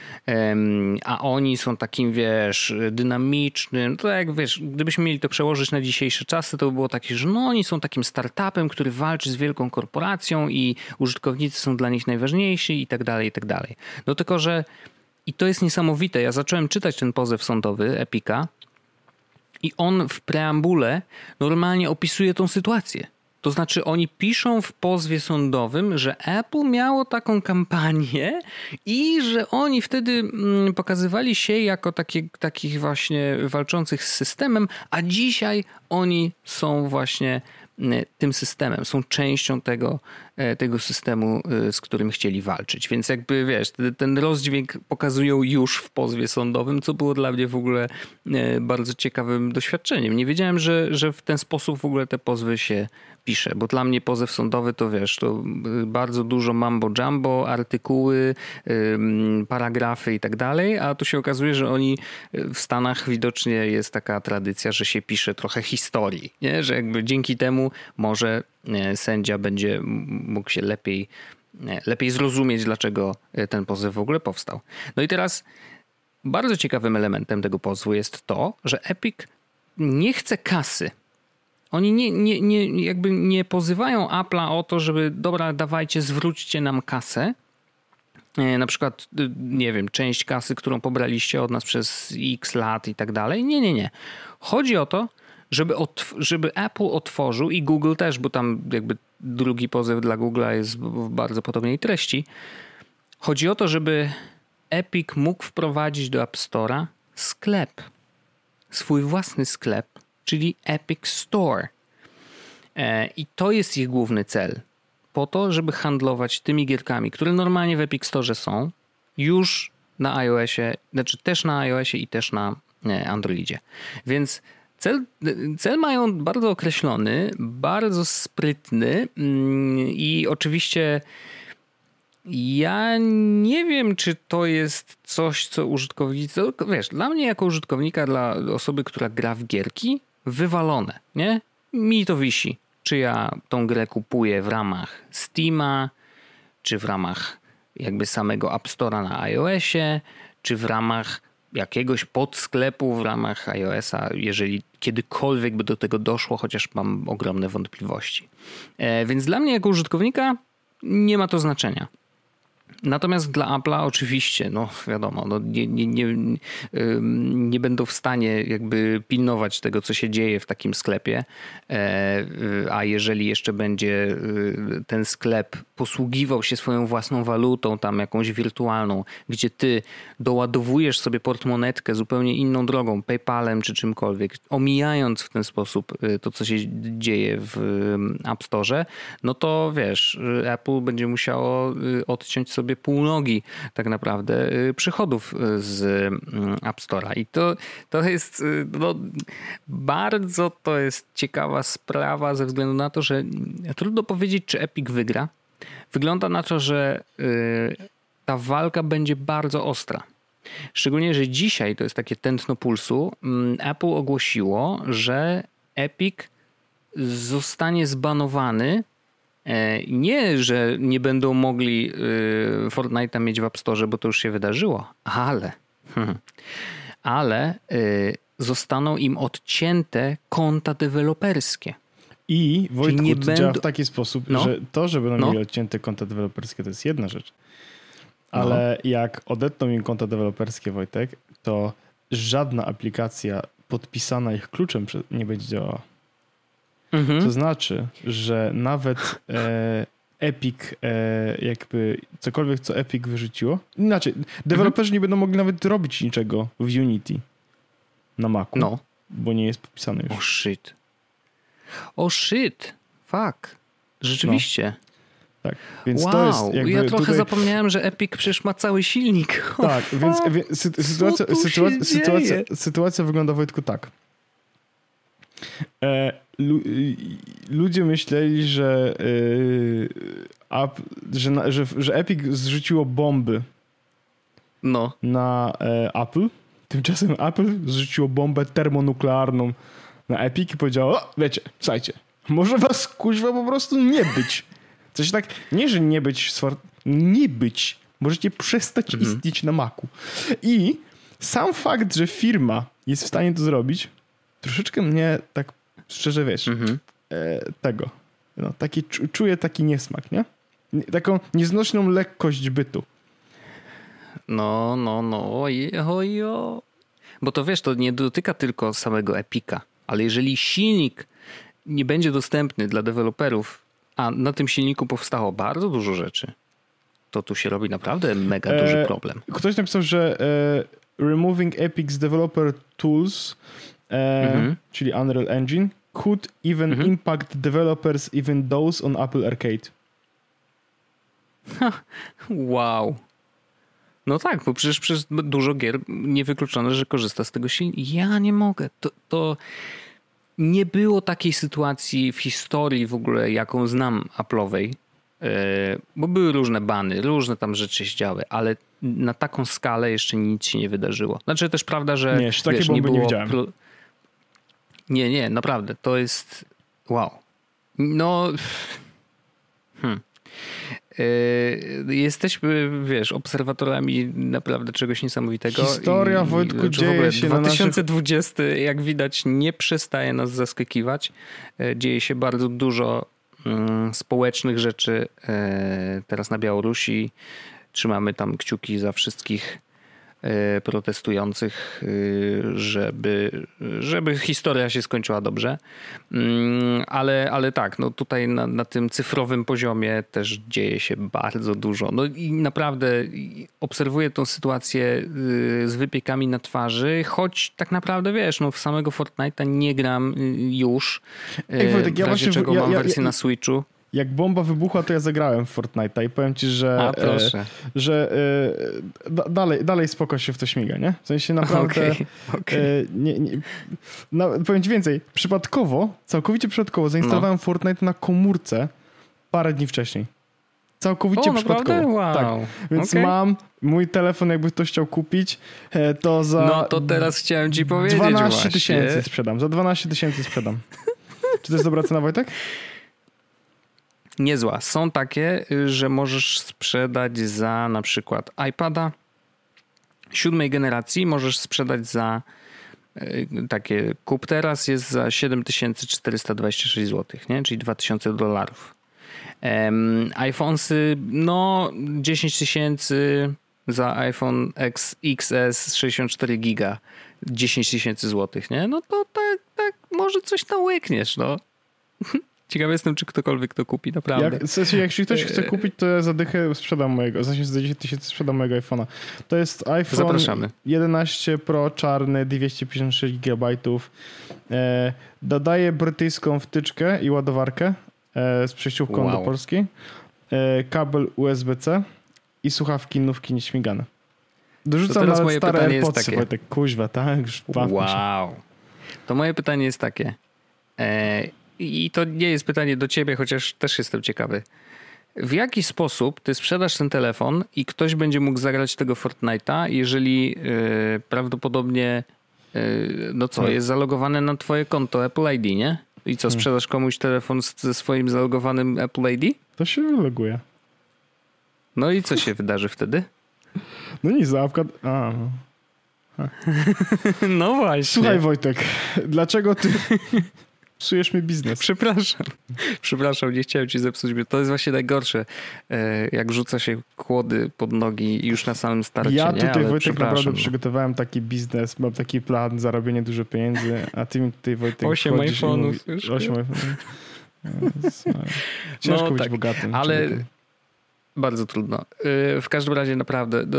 a oni są takim, wiesz, dynamicznym. To jak, wiesz, gdybyśmy mieli to przełożyć na dzisiejsze czasy, to by było takie, że no oni są takim startupem, który walczy z wielką korporacją i użytkownicy są dla nich najważniejsi i tak dalej, i tak dalej. No tylko, że i to jest niesamowite. Ja zacząłem czytać ten pozew sądowy Epika i on w preambule normalnie opisuje tą sytuację. To znaczy, oni piszą w pozwie sądowym, że Apple miało taką kampanię i że oni wtedy mm, pokazywali się jako takie, takich właśnie walczących z systemem, a dzisiaj oni są właśnie mm, tym systemem, są częścią tego, tego systemu, e, z którym chcieli walczyć. Więc jakby wiesz, ten rozdźwięk pokazują już w pozwie sądowym, co było dla mnie w ogóle e, bardzo ciekawym doświadczeniem. Nie wiedziałem, że, że w ten sposób w ogóle te pozwy się pisze, bo dla mnie pozew sądowy to wiesz, to bardzo dużo mambo jumbo, artykuły, paragrafy i tak dalej, a tu się okazuje, że oni w Stanach widocznie jest taka tradycja, że się pisze trochę historii, nie? że jakby dzięki temu może E, sędzia będzie mógł się lepiej, e, lepiej zrozumieć, dlaczego e, ten pozew w ogóle powstał. No i teraz bardzo ciekawym elementem tego pozwu jest to, że Epic nie chce kasy. Oni nie, nie, nie, jakby nie pozywają Apple'a o to, żeby dobra, dawajcie, zwróćcie nam kasę. Na przykład, nie wiem, część kasy, którą pobraliście od nas przez x lat i tak dalej. Nie, nie, nie. Chodzi o to, żeby, żeby Apple otworzył i Google też, bo tam jakby drugi pozew dla Google'a jest w bardzo podobnej treści. Chodzi o to, żeby Epic mógł wprowadzić do App Store'a sklep, swój własny sklep, czyli Epic Store. E, I to jest ich główny cel. Po to, żeby handlować tymi gierkami, które normalnie w Epic Store są, już na iOSie, znaczy też na iOSie i też na e, Androidzie. Więc Cel, cel mają bardzo określony, bardzo sprytny mm, i oczywiście ja nie wiem, czy to jest coś, co użytkownicy. Wiesz, dla mnie jako użytkownika, dla osoby, która gra w gierki, wywalone, nie? Mi to wisi. Czy ja tą grę kupuję w ramach Steama, czy w ramach jakby samego App Store'a na iOSie, czy w ramach jakiegoś podsklepu w ramach iOS-a, jeżeli kiedykolwiek by do tego doszło, chociaż mam ogromne wątpliwości. E, więc dla mnie jako użytkownika nie ma to znaczenia. Natomiast dla Apple'a oczywiście, no wiadomo, no nie, nie, nie, nie będą w stanie jakby pilnować tego, co się dzieje w takim sklepie, e, a jeżeli jeszcze będzie y, ten sklep posługiwał się swoją własną walutą, tam jakąś wirtualną, gdzie ty doładowujesz sobie portmonetkę zupełnie inną drogą, PayPalem czy czymkolwiek, omijając w ten sposób y, to, co się dzieje w App Store, no to wiesz, y, Apple będzie musiało odciąć sobie sobie półnogi tak naprawdę y, przychodów y, z mm, App Store'a. I to, to jest y, no, bardzo to jest ciekawa sprawa ze względu na to, że trudno powiedzieć, czy Epic wygra. Wygląda na to, że ta walka będzie bardzo ostra. Szczególnie, że dzisiaj to jest takie tętno pulsu. Mm, Apple ogłosiło, że Epic zostanie zbanowany nie, że nie będą mogli e, Fortnite'a mieć w App Store, bo to już się wydarzyło, ale, hmm, ale e, zostaną im odcięte konta deweloperskie. I Wojtku, nie to będą... działa w taki sposób, no. że to, że będą no. mieli odcięte konta deweloperskie, to jest jedna rzecz. Ale no. jak odetną im konta deweloperskie, Wojtek, to żadna aplikacja podpisana ich kluczem nie będzie działała. Mhm. To znaczy, że nawet e, Epic, e, jakby cokolwiek, co Epic wyrzuciło. Inaczej, deweloperzy nie będą mogli nawet robić niczego w Unity na Macu, No. bo nie jest podpisane już. O shit. O shit. Fuck. Rzeczywiście. Tak, więc wow. to jest jakby ja trochę tutaj... zapomniałem, że Epic przecież ma cały silnik. Tak, więc, wie- sy, sytuacja, sytuacja, sytuacja, sytuacja wygląda Wojtku tak. E, lu, y, ludzie myśleli, że, y, app, że, że, że Epic zrzuciło bomby No. na e, Apple. Tymczasem Apple zrzuciło bombę termonuklearną na Epic i powiedziało, o, wiecie, słuchajcie, może was kuźwa po prostu nie być. Coś tak, nie, że nie być, nie być. Możecie przestać Mhm. istnieć na Macu. I sam fakt, że firma jest w stanie to zrobić, troszeczkę mnie tak szczerze wiesz, Mhm. e, tego. No, taki, czu- czuję taki niesmak, nie? Taką nieznośną lekkość bytu. No, no, no. Ojo. Bo to wiesz, to nie dotyka tylko samego Epika, ale jeżeli silnik nie będzie dostępny dla deweloperów, a na tym silniku powstało bardzo dużo rzeczy, to tu się robi naprawdę mega E, duży problem. Ktoś napisał, że e, removing Epic's developer tools, Mhm. czyli Unreal Engine, could even Mhm. impact developers, even those on Apple Arcade. Wow. No tak, bo przecież przez dużo gier niewykluczone, że korzysta z tego silnika. Ja nie mogę. To, to nie było takiej sytuacji w historii w ogóle, jaką znam Apple'owej, e, bo były różne bany, różne tam rzeczy się działy, ale na taką skalę jeszcze nic się nie wydarzyło. Znaczy też prawda, że Nie, bomby nie widziałem. pro- Nie, nie, naprawdę. To jest wow. No hmm. Yy, Jesteśmy, wiesz, obserwatorami naprawdę czegoś niesamowitego. Historia, I- Wojtku, znaczy dzieje się na 2020, jak widać, nie przestaje nas zaskakiwać. Yy, Dzieje się bardzo dużo mm, społecznych rzeczy yy, teraz na Białorusi. Trzymamy tam kciuki za wszystkich yy, protestujących, yy, żeby, żeby historia się skończyła dobrze. Mm, Ale, ale tak, no tutaj na, na tym cyfrowym poziomie też dzieje się bardzo dużo. No i naprawdę obserwuję tą sytuację y, z wypiekami na twarzy, choć tak naprawdę wiesz, no w samego Fortnite'a nie gram y, już. Ej, Wojtek, w ja razie w- czego ja- mam ja- wersję ja- na Switchu. Jak bomba wybuchła, to ja zagrałem w Fortnite'a i powiem ci, że, A proszę. e, że e, da, dalej, dalej spoko się w to śmiga, nie? W sensie naprawdę... Okej, okej. E, nie, nie, no, powiem ci więcej. Przypadkowo, całkowicie przypadkowo zainstalowałem Fortnite na komórce parę dni wcześniej. Całkowicie O, przypadkowo. Wow. Tak. Więc Okej. mam mój telefon, jakby ktoś chciał kupić, e, to za No to teraz chciałem ci powiedzieć 12 właśnie. tysięcy sprzedam. Za 12 tysięcy sprzedam. Czy to jest dobra cena, Wojtek? Niezła. Są takie, y, że możesz sprzedać za na przykład iPada siódmej generacji, możesz sprzedać za y, takie kup teraz jest za 7426 zł, nie? czyli 2000 dolarów. IPhonesy, no 10 tysięcy za iPhone X, XS 64 giga 10 tysięcy złotych, nie? No to tak, tak, może coś tam łykniesz, no. Ciekawy jestem, czy ktokolwiek to kupi, naprawdę. Jak, w sensie, jeśli ktoś chce E, kupić, to ja za dychę sprzedam mojego. W sensie za 10 tysięcy sprzedam mojego iPhone'a. To jest iPhone Zapraszamy. 11 Pro czarny, 256 GB. E, dodaję brytyjską wtyczkę i ładowarkę e, z przejściówką Wow. do Polski. Kabel USB-C i słuchawki nówki nieśmigane. Dorzucam teraz moje stare pytanie jest AirPodsy, takie. Wojtek, kuźwa, tak? Już bawmy się. Wow. To moje pytanie jest takie. E, I to nie jest pytanie do ciebie, chociaż też jestem ciekawy. W jaki sposób ty sprzedasz ten telefon i ktoś będzie mógł zagrać tego Fortnite'a, jeżeli e, prawdopodobnie e, no co, Hmm. jest zalogowany na twoje konto Apple ID, nie? I co, sprzedasz komuś telefon z, ze swoim zalogowanym Apple ID? To się wyloguje. No i co się wydarzy wtedy? No nic, zapka... A, no. No właśnie. Słuchaj Wojtek, dlaczego ty psujesz mi biznes? Przepraszam. Przepraszam, nie chciałem ci zepsuć. To jest właśnie najgorsze, e, jak rzuca się kłody pod nogi już na samym starcie. Ja nie? tutaj, Ale Wojtek, naprawdę no. przygotowałem taki biznes, mam taki plan, zarobienie dużo pieniędzy, a ty mi tutaj, Wojtek, Osiem iPhone'ów. Osiem iPhone'ów. Ciężko no, być tak, bogatym. Ale człowiekiem. bardzo trudno. Y, w każdym razie naprawdę no,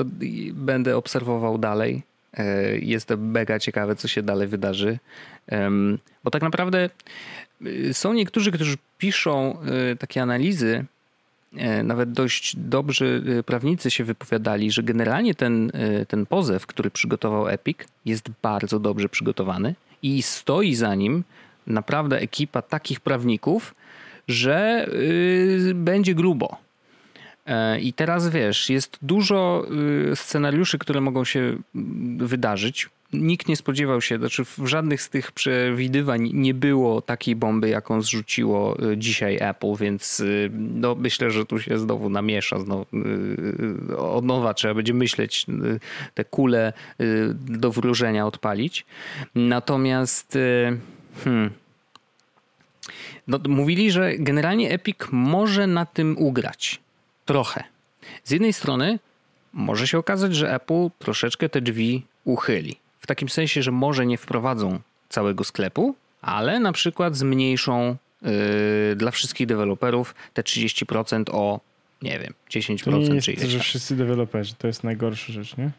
będę obserwował dalej. Y, jestem mega ciekawy, co się dalej wydarzy. Bo tak naprawdę y, są niektórzy, którzy piszą takie analizy, nawet dość dobrzy prawnicy się wypowiadali, że generalnie ten, ten pozew, który przygotował Epic, jest bardzo dobrze przygotowany i stoi za nim naprawdę ekipa takich prawników, że będzie grubo. I teraz wiesz, jest dużo y, scenariuszy, które mogą się mm, wydarzyć. Nikt nie spodziewał się, znaczy w żadnych z tych przewidywań nie było takiej bomby, jaką zrzuciło y, dzisiaj Apple, więc y, no, myślę, że tu się znowu namiesza. Znowu, od nowa trzeba będzie myśleć, te kule do wróżenia odpalić. Natomiast hmm, no, mówili, że generalnie Epic może na tym ugrać. Trochę. Z jednej strony może się okazać, że Apple troszeczkę te drzwi uchyli. W takim sensie, że może nie wprowadzą całego sklepu, ale na przykład zmniejszą yy, dla wszystkich deweloperów te 30% o, nie wiem, 10% to nie jest, czy ileś. że wszyscy deweloperzy, to jest najgorsza rzecz, nie?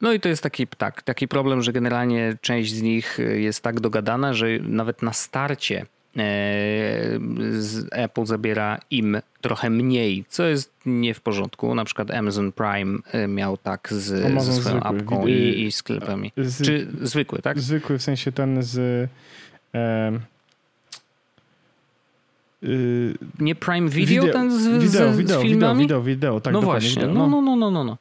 No i to jest taki, tak, taki problem, że generalnie część z nich jest tak dogadana, że nawet na starcie Apple zabiera im trochę mniej, co jest nie w porządku. Na przykład Amazon Prime e, miał tak z, ze swoją zwykły. apką i, i sklepami. Z, Czy zwykły, tak? Zwykły, w sensie ten z... E, nie Prime Video, video ten z, wideo, z, wideo, z filmami? Wideo, wideo, tak. No właśnie, wideo, no. no, no, no, no, no.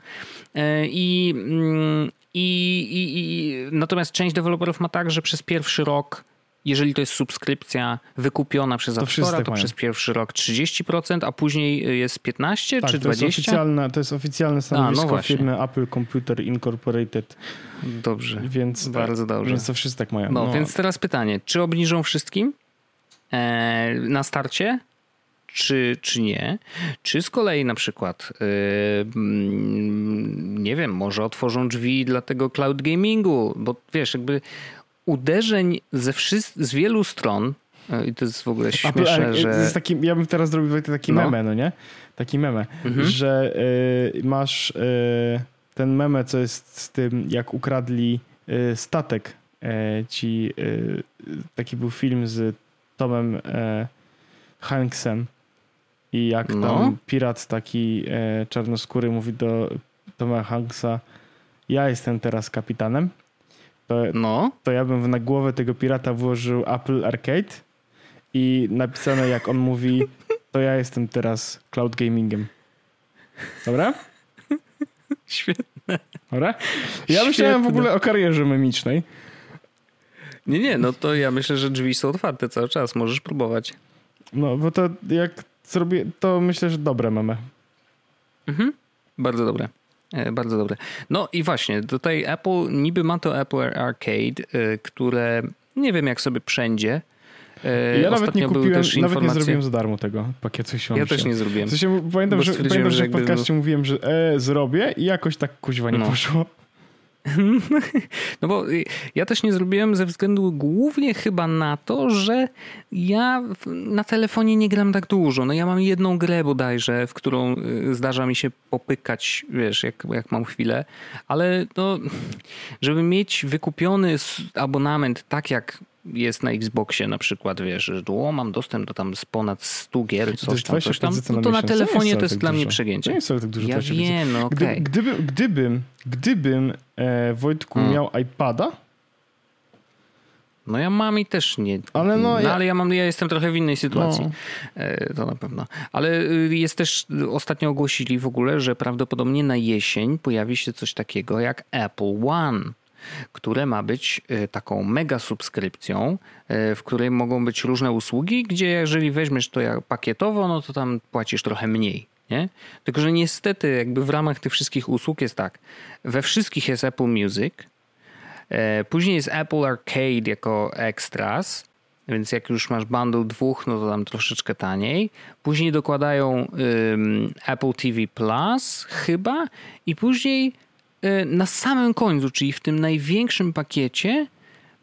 I, mm, i, i, i, natomiast część deweloperów ma tak, że przez pierwszy rok jeżeli to jest subskrypcja wykupiona przez App Store, to przez pierwszy rok 30%, a później jest 15 tak, czy 20%? To jest oficjalne, to jest oficjalne stanowisko a, no firmy Apple Computer Incorporated. Dobrze. Więc, bardzo dobrze. Więc to wszyscy tak mają. No, no. więc teraz pytanie, czy obniżą wszystkim e, na starcie? Czy, czy nie? Czy z kolei na przykład, yy, nie wiem, może otworzą drzwi dla tego cloud gamingu, bo wiesz, jakby uderzeń ze wszystkich, z wielu stron e, i to jest w ogóle śmieszne, że... Taki, ja bym teraz zrobił taki no. meme, no nie? Taki meme, mhm. że y, masz y, ten meme, co jest z tym, jak ukradli y, statek ci... taki był film z Tomem Hanksem i jak no. tam pirat taki czarnoskóry mówi do Toma Hanksa ja jestem teraz kapitanem to, no. to ja bym na głowę tego pirata włożył Apple Arcade i napisane jak on mówi, to ja jestem teraz cloud gamingiem. Dobra? Świetne. Dobra? Ja Świetne. myślałem w ogóle o karierze memicznej. Nie, nie, no to ja myślę, że drzwi są otwarte cały czas, możesz próbować. No, bo to jak zrobię, to myślę, że dobre mamy. Mhm, bardzo dobre. E, bardzo dobre. No i właśnie, tutaj Apple, niby ma to Apple Arcade, e, które nie wiem jak sobie wszędzie. E, ja nawet nie kupiłem, nawet informacje... nie zrobiłem za darmo tego pakietu Ja też nie zrobiłem. W sensie, pamiętam, że, pamiętam, że w podcaście mówiłem, że e, zrobię i jakoś tak kuźwa nie no. poszło. No bo ja też nie zrobiłem ze względu głównie chyba na to, że ja na telefonie nie gram tak dużo. No ja mam jedną grę bodajże, w którą y, zdarza mi się popykać, wiesz, jak, jak mam chwilę, ale no, żeby mieć wykupiony abonament tak jak jest na Xboxie na przykład, wiesz, że o, mam dostęp do tam z ponad 100 gier, coś tam, coś tam, no to na telefonie to jest tak dla mnie przegięcie. To nie jest tak dużo. Ja wiem, no okej. Okay. Gdyby, gdybym, gdybym e, Wojtku hmm. miał iPada, no ja mam i też nie. Ale, no, no ja... ale ja, mam, ja jestem trochę w innej sytuacji. No. E, to na pewno. Ale y, jest też, ostatnio ogłosili w ogóle, że prawdopodobnie na jesień pojawi się coś takiego jak Apple One które ma być e, taką mega subskrypcją, e, w której mogą być różne usługi, gdzie jeżeli weźmiesz to pakietowo, no to tam płacisz trochę mniej. Nie? Tylko, że niestety jakby w ramach tych wszystkich usług jest tak, we wszystkich jest Apple Music, e, później jest Apple Arcade jako extras, więc jak już masz bundle dwóch, no to tam troszeczkę taniej. Później dokładają Apple TV Plus chyba i później na samym końcu, czyli w tym największym pakiecie,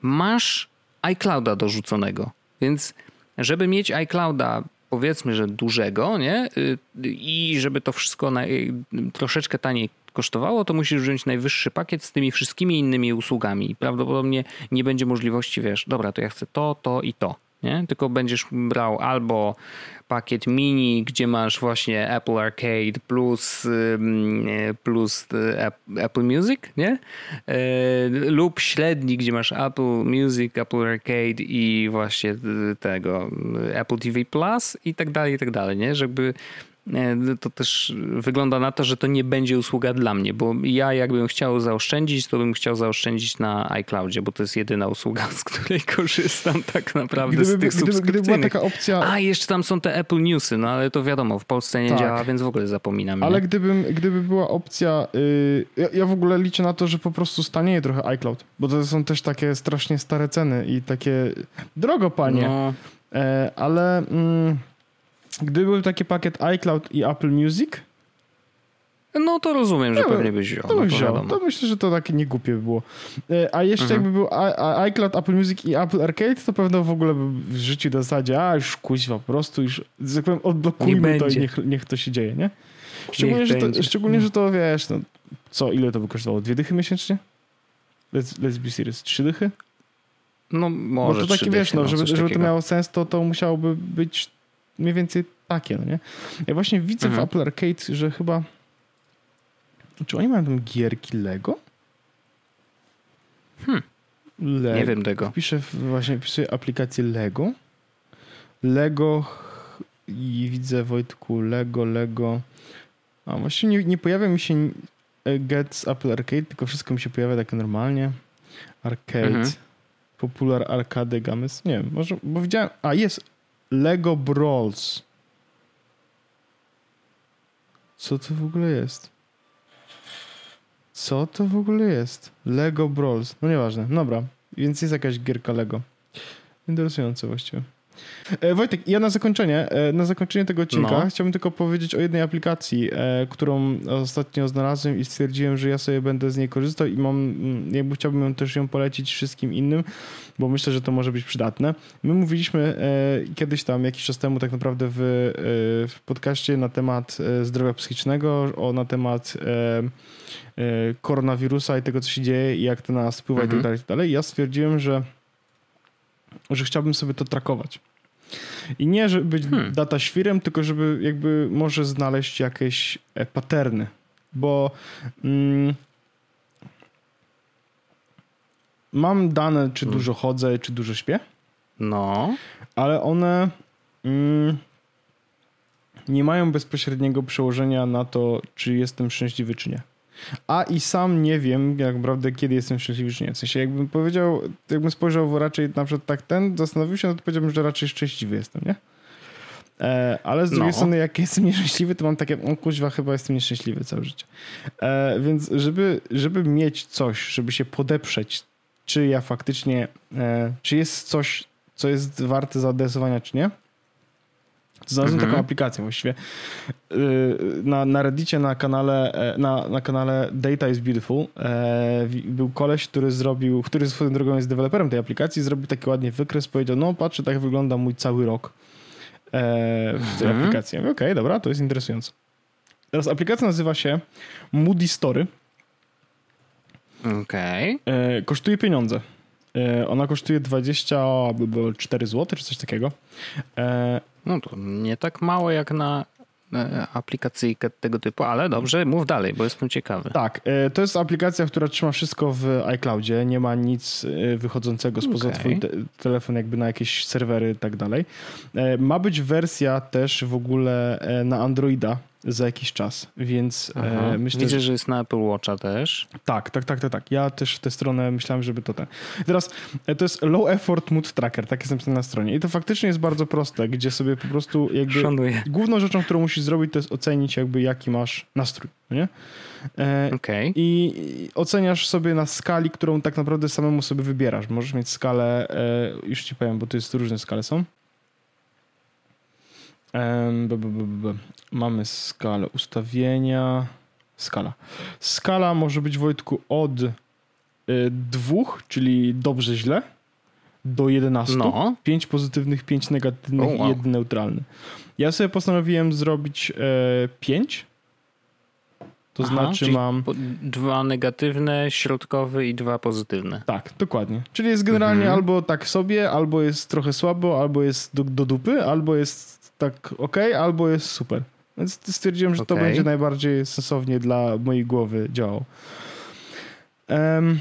masz iClouda dorzuconego. Więc żeby mieć iClouda powiedzmy, że dużego, nie? Y, I żeby to wszystko na, y, troszeczkę taniej kosztowało, to musisz wziąć najwyższy pakiet z tymi wszystkimi innymi usługami. Prawdopodobnie nie będzie możliwości, wiesz, dobra, to ja chcę to, to i to. Nie? Tylko będziesz brał albo pakiet mini, gdzie masz właśnie Apple Arcade plus, plus e, Apple Music, nie? E, lub średni, gdzie masz Apple Music, Apple Arcade i właśnie tego Apple TV Plus i tak dalej, i tak dalej, nie? Żeby to też wygląda na to, że to nie będzie usługa dla mnie, bo ja jakbym chciał zaoszczędzić, to bym chciał zaoszczędzić na iCloudzie, bo to jest jedyna usługa, z której korzystam tak naprawdę gdyby, z tych gdyby, gdyby była taka opcja... A, jeszcze tam są te Apple Newsy, no ale to wiadomo, w Polsce nie tak. działa, więc w ogóle zapominam. Ale gdybym, gdyby była opcja... Yy, ja, ja, w ogóle liczę na to, że po prostu stanieje trochę iCloud, bo to są też takie strasznie stare ceny i takie drogo, panie. No. E, ale... Mm, Gdyby był taki pakiet iCloud i Apple Music, no to rozumiem, że no, pewnie byś wziął. To, no, wziął. to myślę, że to takie niegłupie by było. E, a jeszcze mhm. jakby był iCloud, Apple Music i Apple Arcade, to pewno w ogóle by w życiu w zasadzie, a już kuźwa, po prostu już, tak powiem, odblokujmy nie to i niech, niech to się dzieje, nie? Szczególnie, że to, szczególnie że to, wiesz, no, co, ile to by kosztowało? Dwie dychy miesięcznie? Let's, let's be serious. Trzy dychy? No może Bo to takie, wiesz, no, no żeby, żeby to miało sens, to, to musiałoby być mniej więcej takie, no nie? Ja właśnie widzę mhm. w Apple Arcade, że chyba... Czy oni mają tam gierki Lego? Hmm. Le... Nie wiem tego. Piszę właśnie wpisuję aplikację Lego. Lego i widzę Wojtku Lego, Lego. A właśnie nie, nie pojawia mi się e, Get z Apple Arcade, tylko wszystko mi się pojawia tak normalnie. Arcade. Mhm. Popular Arcade Games. Nie wiem, może, bo widziałem. A jest Lego Brawls. Co to w ogóle jest? Co to w ogóle jest? Lego Brawls. No nieważne. Dobra. Więc jest jakaś gierka Lego. Interesujące właściwie. E, Wojtek, ja na zakończenie, e, na zakończenie tego odcinka no. chciałbym tylko powiedzieć o jednej aplikacji, e, którą ostatnio znalazłem i stwierdziłem, że ja sobie będę z niej korzystał i mam, mm, jakby chciałbym też ją polecić wszystkim innym, bo myślę, że to może być przydatne. My mówiliśmy kiedyś tam, jakiś czas temu tak naprawdę w, w podcaście na temat zdrowia psychicznego, o, na temat koronawirusa i tego, co się dzieje i jak to na nas wpływa mhm. i tak mhm. dalej, i tak dalej. Ja stwierdziłem, że że chciałbym sobie to trakować. I nie, żeby być hmm. data świrem, tylko żeby jakby może znaleźć jakieś e, paterny, bo mm, mam dane, czy hmm. dużo chodzę, czy dużo śpię. No. Ale one mm, nie mają bezpośredniego przełożenia na to, czy jestem szczęśliwy, czy nie. A i sam nie wiem, jak naprawdę, kiedy jestem szczęśliwy, czy nie. W sensie, jakbym powiedział, jakbym spojrzał raczej na przykład tak ten, zastanowił się, no to powiedziałbym, że raczej szczęśliwy jestem, nie? E, ale z drugiej no. strony, jak jestem nieszczęśliwy, to mam takie, o kuźwa, chyba jestem nieszczęśliwy całe życie. E, więc żeby, żeby mieć coś, żeby się podeprzeć, czy ja faktycznie, e, czy jest coś, co jest warte zaadresowania, czy nie, Znalazłem mhm. taką aplikację właściwie. Y, na, na Reddicie, na kanale, e, na, na kanale Data is Beautiful e, był koleś, który zrobił, który swoją drogą jest deweloperem tej aplikacji, zrobił taki ładnie wykres, powiedział, no patrzę, tak wygląda mój cały rok e, w tej mhm. aplikacji. Okej, okay, dobra, to jest interesujące. Teraz aplikacja nazywa się Moody Story. Okej. Okay. Kosztuje pieniądze. Ona kosztuje 24 zł, czy coś takiego. No to nie tak mało jak na e, aplikacyjkę tego typu, ale dobrze, mów dalej, bo jestem ciekawy. Tak, e, to jest aplikacja, która trzyma wszystko w iCloudzie, nie ma nic e, wychodzącego spoza okay. twój te telefon jakby na jakieś serwery i tak dalej. Ma być wersja też w ogóle na Androida, za jakiś czas, więc e, myślę... Widzę, że jest na Apple Watcha też. Tak, tak, tak, tak, tak. Ja też tę stronę myślałem, żeby to ten... Teraz e, to jest Low Effort Mood Tracker, tak jest napisane na stronie i to faktycznie jest bardzo proste, gdzie sobie po prostu jakby... Szanuję. Główną rzeczą, którą musisz zrobić, to jest ocenić jakby jaki masz nastrój, nie? E, okay. I oceniasz sobie na skali, którą tak naprawdę samemu sobie wybierasz. Możesz mieć skalę, już ci powiem, bo to jest różne skale są. Mamy skalę ustawienia. Skala. Skala może być Wojtku od y, dwóch, czyli dobrze, źle, do 11. No. 5 pozytywnych, 5 negatywnych O, wow. i jeden neutralny. Ja sobie postanowiłem zrobić e, 5. To Aha, znaczy mam. po- Dwa negatywne, środkowy i dwa pozytywne. Tak, dokładnie. Czyli jest generalnie Mhm. albo tak sobie, albo jest trochę słabo, albo jest do, do dupy, albo jest tak ok, albo jest super. Więc stwierdziłem, że to Okej. będzie najbardziej sensownie dla mojej głowy działało. Em,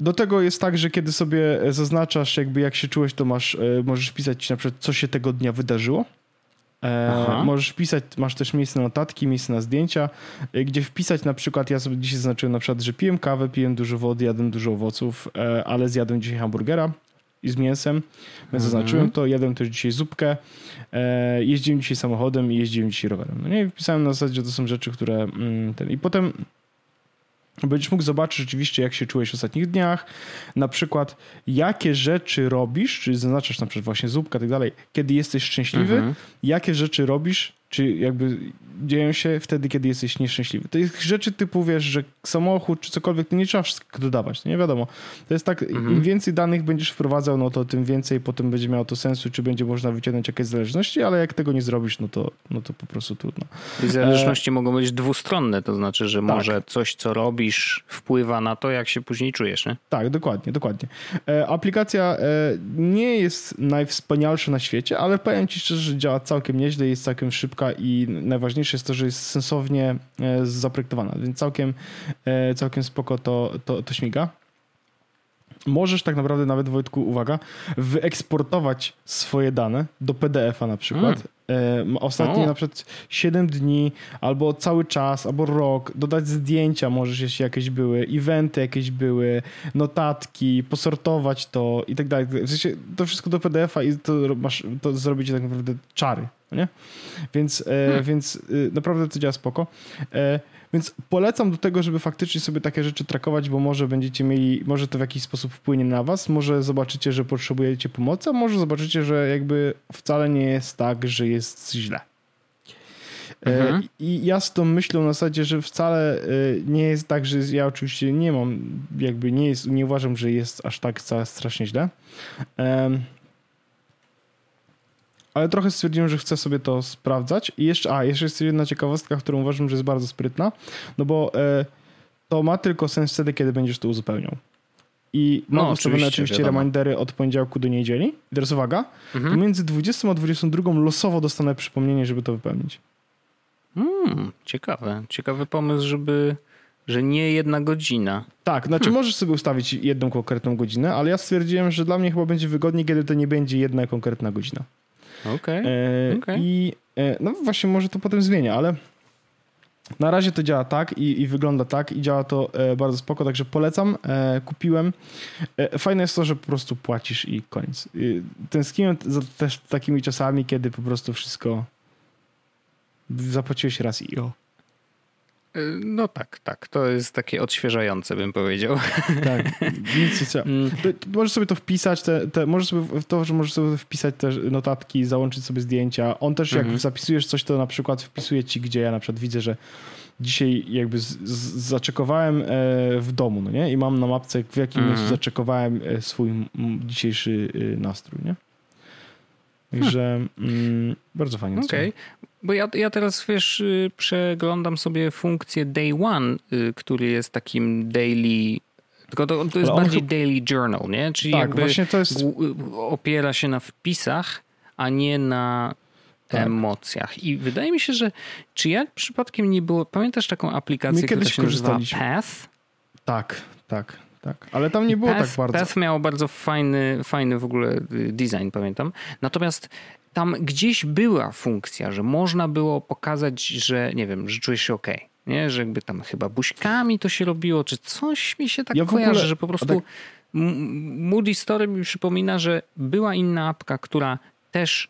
do tego jest tak, że kiedy sobie zaznaczasz, jakby jak się czułeś, to masz, e, możesz pisać na przykład, co się tego dnia wydarzyło. E, możesz wpisać, masz też miejsce na notatki, miejsce na zdjęcia, e, gdzie wpisać na przykład, ja sobie dzisiaj zaznaczyłem na przykład, że piłem kawę, piłem dużo wody, jadłem dużo owoców, e, ale zjadłem dzisiaj hamburgera i z mięsem, więc Mhm. zaznaczyłem to, jadłem też dzisiaj zupkę, e, jeździłem dzisiaj samochodem i jeździłem dzisiaj rowerem. No nie, wpisałem na zasadzie, że to są rzeczy, które mm, ten, i potem Będziesz mógł zobaczyć rzeczywiście, jak się czułeś w ostatnich dniach. Na przykład, jakie rzeczy robisz, czyli zaznaczasz na przykład właśnie zupka i tak dalej, kiedy jesteś szczęśliwy, Mhm. jakie rzeczy robisz, czy jakby dzieją się wtedy, kiedy jesteś nieszczęśliwy. To jest rzeczy typu, wiesz, że samochód czy cokolwiek, to nie trzeba wszystkiego dodawać, nie wiadomo. To jest tak, Mhm. im więcej danych będziesz wprowadzał, no to tym więcej potem będzie miało to sensu, czy będzie można wyciągnąć jakieś zależności, ale jak tego nie zrobisz, no to, no to po prostu trudno. I zależności mogą być dwustronne, to znaczy, że Tak. może coś, co robisz, wpływa na to, jak się później czujesz, nie? Tak, dokładnie, dokładnie. E, aplikacja e, nie jest najwspanialsza na świecie, ale powiem ci szczerze, że działa całkiem nieźle, jest całkiem szybka i najważniejsze jest to, że jest sensownie e, zaprojektowana, więc całkiem, e, całkiem spoko to, to, to śmiga. Możesz tak naprawdę nawet, Wojtku, uwaga, wyeksportować swoje dane do PDF-a na przykład. E, Ostatnie O. na przykład 7 dni, albo cały czas, albo rok, dodać zdjęcia możesz, jeśli jakieś były, eventy jakieś były, notatki, posortować to i tak dalej. W sensie to wszystko do PDF-a i to masz, to zrobicie tak naprawdę czary, nie? Więc, e, więc y, naprawdę to działa spoko. E, więc polecam do tego, żeby faktycznie sobie takie rzeczy trakować, bo może będziecie mieli, może to w jakiś sposób wpłynie na was, może zobaczycie, że potrzebujecie pomocy, a może zobaczycie, że jakby wcale nie jest tak, że jest źle. E, Mhm. I ja z tą myślą na zasadzie, że wcale e, nie jest tak, że ja oczywiście nie mam, jakby nie jest, nie uważam, że jest aż tak strasznie źle. Ale trochę stwierdziłem, że chcę sobie to sprawdzać. I jeszcze, a, jeszcze jest jedna ciekawostka, którą uważam, że jest bardzo sprytna, no bo e, to ma tylko sens wtedy, kiedy będziesz to uzupełniał. I mam No, ustawione oczywiście, oczywiście remindery od poniedziałku do niedzieli. I teraz uwaga, Mhm. pomiędzy 20 a 22 losowo dostanę przypomnienie, żeby to wypełnić. Mm, ciekawe. Ciekawy pomysł, żeby, że nie jedna godzina. Tak, znaczy możesz sobie ustawić jedną konkretną godzinę, ale ja stwierdziłem, że dla mnie chyba będzie wygodniej, kiedy to nie będzie jedna konkretna godzina. Okej. E, Okej. I e, no właśnie, może to potem zmienia, ale na razie to działa tak i, i wygląda tak i działa to e, bardzo spoko, także polecam. Kupiłem. Fajne jest to, że po prostu płacisz i koniec. E, tęskniłem za też takimi czasami, kiedy po prostu wszystko zapłaciłeś raz i o. No tak, tak. To jest takie odświeżające, bym powiedział. Tak, nic nie trzeba. Mm, możesz sobie to wpisać, te, te, możesz sobie w to, że możesz sobie wpisać te notatki, załączyć sobie zdjęcia. On też jak Mhm. zapisujesz coś, to na przykład wpisuje ci, gdzie ja na przykład widzę, że dzisiaj jakby z, z, zaczekowałem e, w domu, no nie? I mam na mapce, w jakim Mhm. miejscu zaczekowałem e, swój dzisiejszy e, nastrój, nie? Także mm, bardzo fajnie. Okej. Bo ja, ja teraz, wiesz, y, przeglądam sobie funkcję Day One, y, który jest takim daily... Tylko to, to jest bardziej daily journal, nie? Czyli Tak, jakby właśnie to jest... głu- opiera się na wpisach, a nie na Tak. emocjach. I wydaje mi się, że czy ja przypadkiem nie było... Pamiętasz taką aplikację, która kiedyś się nazywa. Path? Tak, tak, tak. Ale tam nie było Path, tak bardzo. Path miało bardzo fajny, fajny w ogóle y, design, pamiętam. Natomiast tam gdzieś była funkcja, że można było pokazać, że nie wiem, że czujesz się ok. Nie, że jakby tam chyba buźkami to się robiło, czy coś mi się tak Ja w ogóle- kojarzy, że po prostu tak- Moody Story mi przypomina, że była inna apka, która też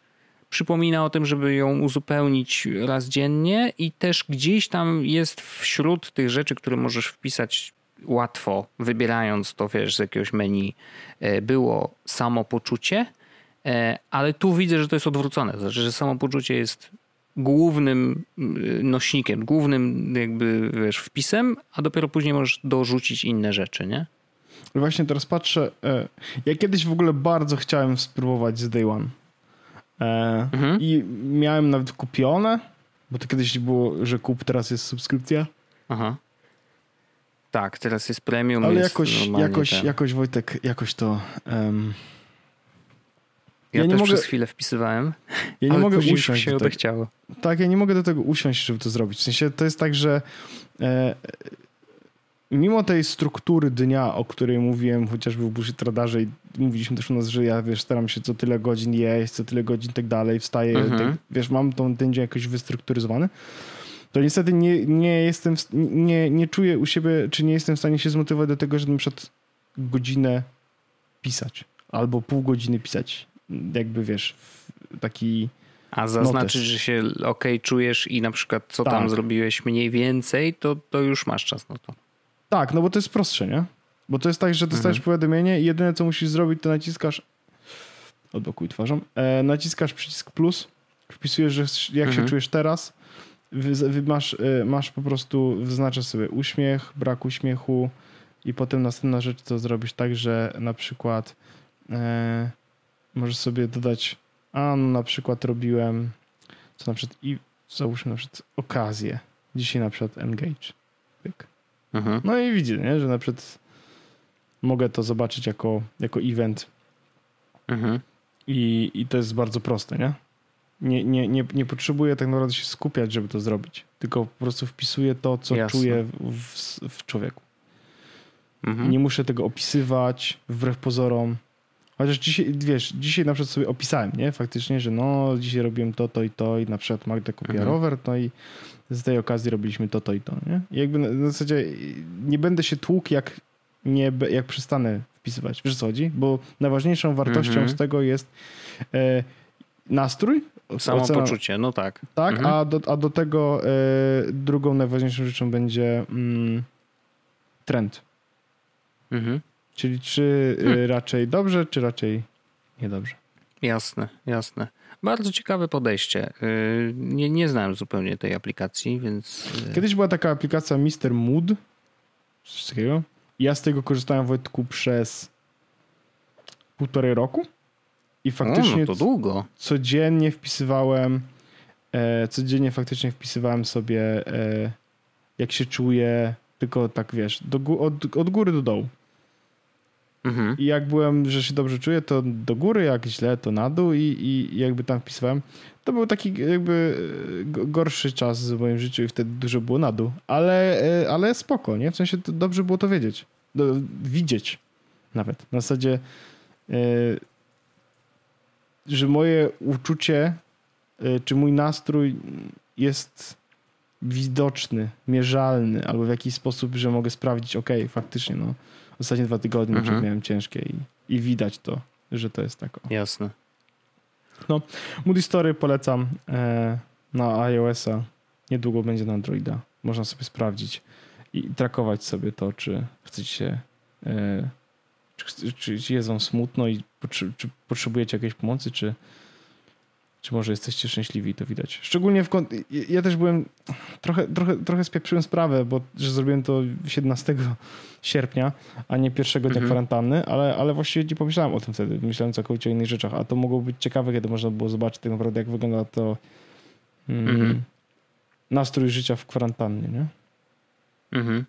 przypomina o tym, żeby ją uzupełnić raz dziennie i też gdzieś tam jest wśród tych rzeczy, które możesz wpisać łatwo, wybierając to, wiesz, z jakiegoś menu, e, było samopoczucie, ale tu widzę, że to jest odwrócone. To znaczy, że samopoczucie jest głównym y, nośnikiem, głównym jakby, wiesz, wpisem, a dopiero później możesz dorzucić inne rzeczy, nie? Właśnie teraz patrzę. E, ja kiedyś w ogóle bardzo chciałem spróbować z Day One. E, Mhm. I miałem nawet kupione, bo to kiedyś było, że kup, teraz jest subskrypcja. Aha. Tak, teraz jest premium. Ale jest jakoś, jakoś, ten. jakoś Wojtek, jakoś to. em, Ja, ja nie też mogę- przez chwilę wpisywałem, ja nie ale mogę później usiąść. się odechciało. Tak, ja nie mogę do tego usiąść, żeby to zrobić. W sensie to jest tak, że e, mimo tej struktury dnia, o której mówiłem chociażby w Bullshit Radarze i mówiliśmy też u nas, że ja wiesz, staram się co tyle godzin jeść, co tyle godzin tak dalej, wstaję, Mhm. tak, wiesz, mam tą, ten dzień jakoś wystrukturyzowany, to niestety nie, nie jestem, nie, nie czuję u siebie, czy nie jestem w stanie się zmotywować do tego, żeby na przykład godzinę pisać albo pół godziny pisać. Jakby wiesz, taki... A zaznaczyć, też. że się ok czujesz i na przykład co tam Tak. zrobiłeś mniej więcej, to, to już masz czas na to. Tak, no bo to jest prostsze, nie? Bo to jest tak, że dostajesz Mhm. powiadomienie i jedyne co musisz zrobić, to naciskasz. Odblokuj twarzą. E, naciskasz przycisk plus, wpisujesz, że jak Mhm. się czujesz teraz. Wy, wy masz, e, masz po prostu, wyznaczasz sobie uśmiech, brak uśmiechu i potem następna rzecz to zrobisz tak, że na przykład e, możesz sobie dodać, a no na przykład robiłem, co na przykład i załóżmy na przykład okazję. Dzisiaj na przykład engage. Pyk. Mhm. No i widzę, nie? że na przykład mogę to zobaczyć jako, jako event Mhm. i, i to jest bardzo proste, nie? Nie, nie, nie? nie potrzebuję tak naprawdę się skupiać, żeby to zrobić, tylko po prostu wpisuję to, co Jasne. czuję w, w, w człowieku. Mhm. Nie muszę tego opisywać wbrew pozorom. Chociaż dzisiaj, wiesz, dzisiaj na przykład sobie opisałem, nie? Faktycznie, że no, dzisiaj robiłem to, to i to i na przykład Magda kupiła Mhm. rower, no i z tej okazji robiliśmy to, to i to, nie? I jakby na, na zasadzie nie będę się tłukł, jak, nie, jak przestanę wpisywać. Wiesz co chodzi? Bo najważniejszą wartością Mhm. z tego jest e, nastrój, Samo ocena- poczucie, no tak. tak, Mhm. a, do, a do tego e, drugą najważniejszą rzeczą będzie mm, trend. Mhm. Czyli czy y, raczej dobrze, czy raczej niedobrze. Jasne, jasne. Bardzo ciekawe podejście. Yy, Nie, nie znałem zupełnie tej aplikacji, więc. yy, Kiedyś była taka aplikacja Mr. Mood, coś takiego. Ja z tego korzystałem Wojtku przez półtorej roku i faktycznie o, no to długo. codziennie wpisywałem, e, codziennie faktycznie wpisywałem sobie e, jak się czuję, tylko tak wiesz, do, od, od góry do dołu. Mhm. I jak byłem, że się dobrze czuję, to do góry, jak źle, to na dół i, i jakby tam wpisywałem. To był taki jakby go- gorszy czas w moim życiu i wtedy dużo było na dół. Ale, e, ale spoko, nie? W sensie dobrze było to wiedzieć. Do, widzieć nawet. Na zasadzie, e, że moje uczucie e, czy mój nastrój jest widoczny, mierzalny, albo w jakiś sposób, że mogę sprawdzić, ok, faktycznie, no, ostatnie dwa tygodnie Mhm. miałem ciężkie i, i widać to, że to jest tak. Jasne. Moody Story polecam e, na iOS-a. Niedługo będzie na Androida. Można sobie sprawdzić i trakować sobie to, czy chcecie się, e, czy, czy, czy jest wam smutno i potrze- czy potrzebujecie jakiejś pomocy, czy, czy może jesteście szczęśliwi, to widać. Szczególnie w kont- ja- też byłem trochę, trochę, trochę spieprzyłem sprawę, bo że zrobiłem to 17 sierpnia, a nie pierwszego dnia Mhm. kwarantanny, ale, ale właściwie nie pomyślałem o tym wtedy. Myślałem całkowicie o innych rzeczach, a to mogło być ciekawe, kiedy można było zobaczyć tak naprawdę, jak wygląda to mm, Mhm. nastrój życia w kwarantannie, nie? Mhm.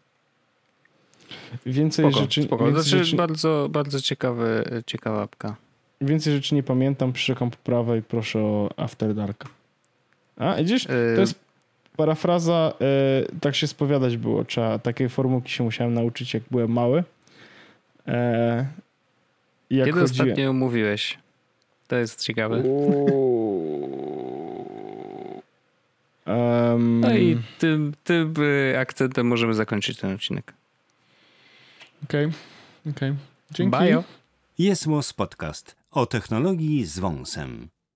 Więcej Spoko, rzeczy, spoko. więcej, Znaczy, rzeczy, bardzo, bardzo ciekawy, ciekawa apka. Więcej rzeczy nie pamiętam, przyszukam poprawę i proszę o After Dark. A, widzisz? To Yy, jest parafraza, e, tak się spowiadać było. Trzeba, takiej formułki się musiałem nauczyć, jak byłem mały. E, jak Kiedy chodziłem... ostatnio mówiłeś? To jest ciekawe. Um, No i tym, tym y, akcentem możemy zakończyć ten odcinek. Okej, okej. Dzięki. Bajo. Jest Podcast o technologii z wąsem.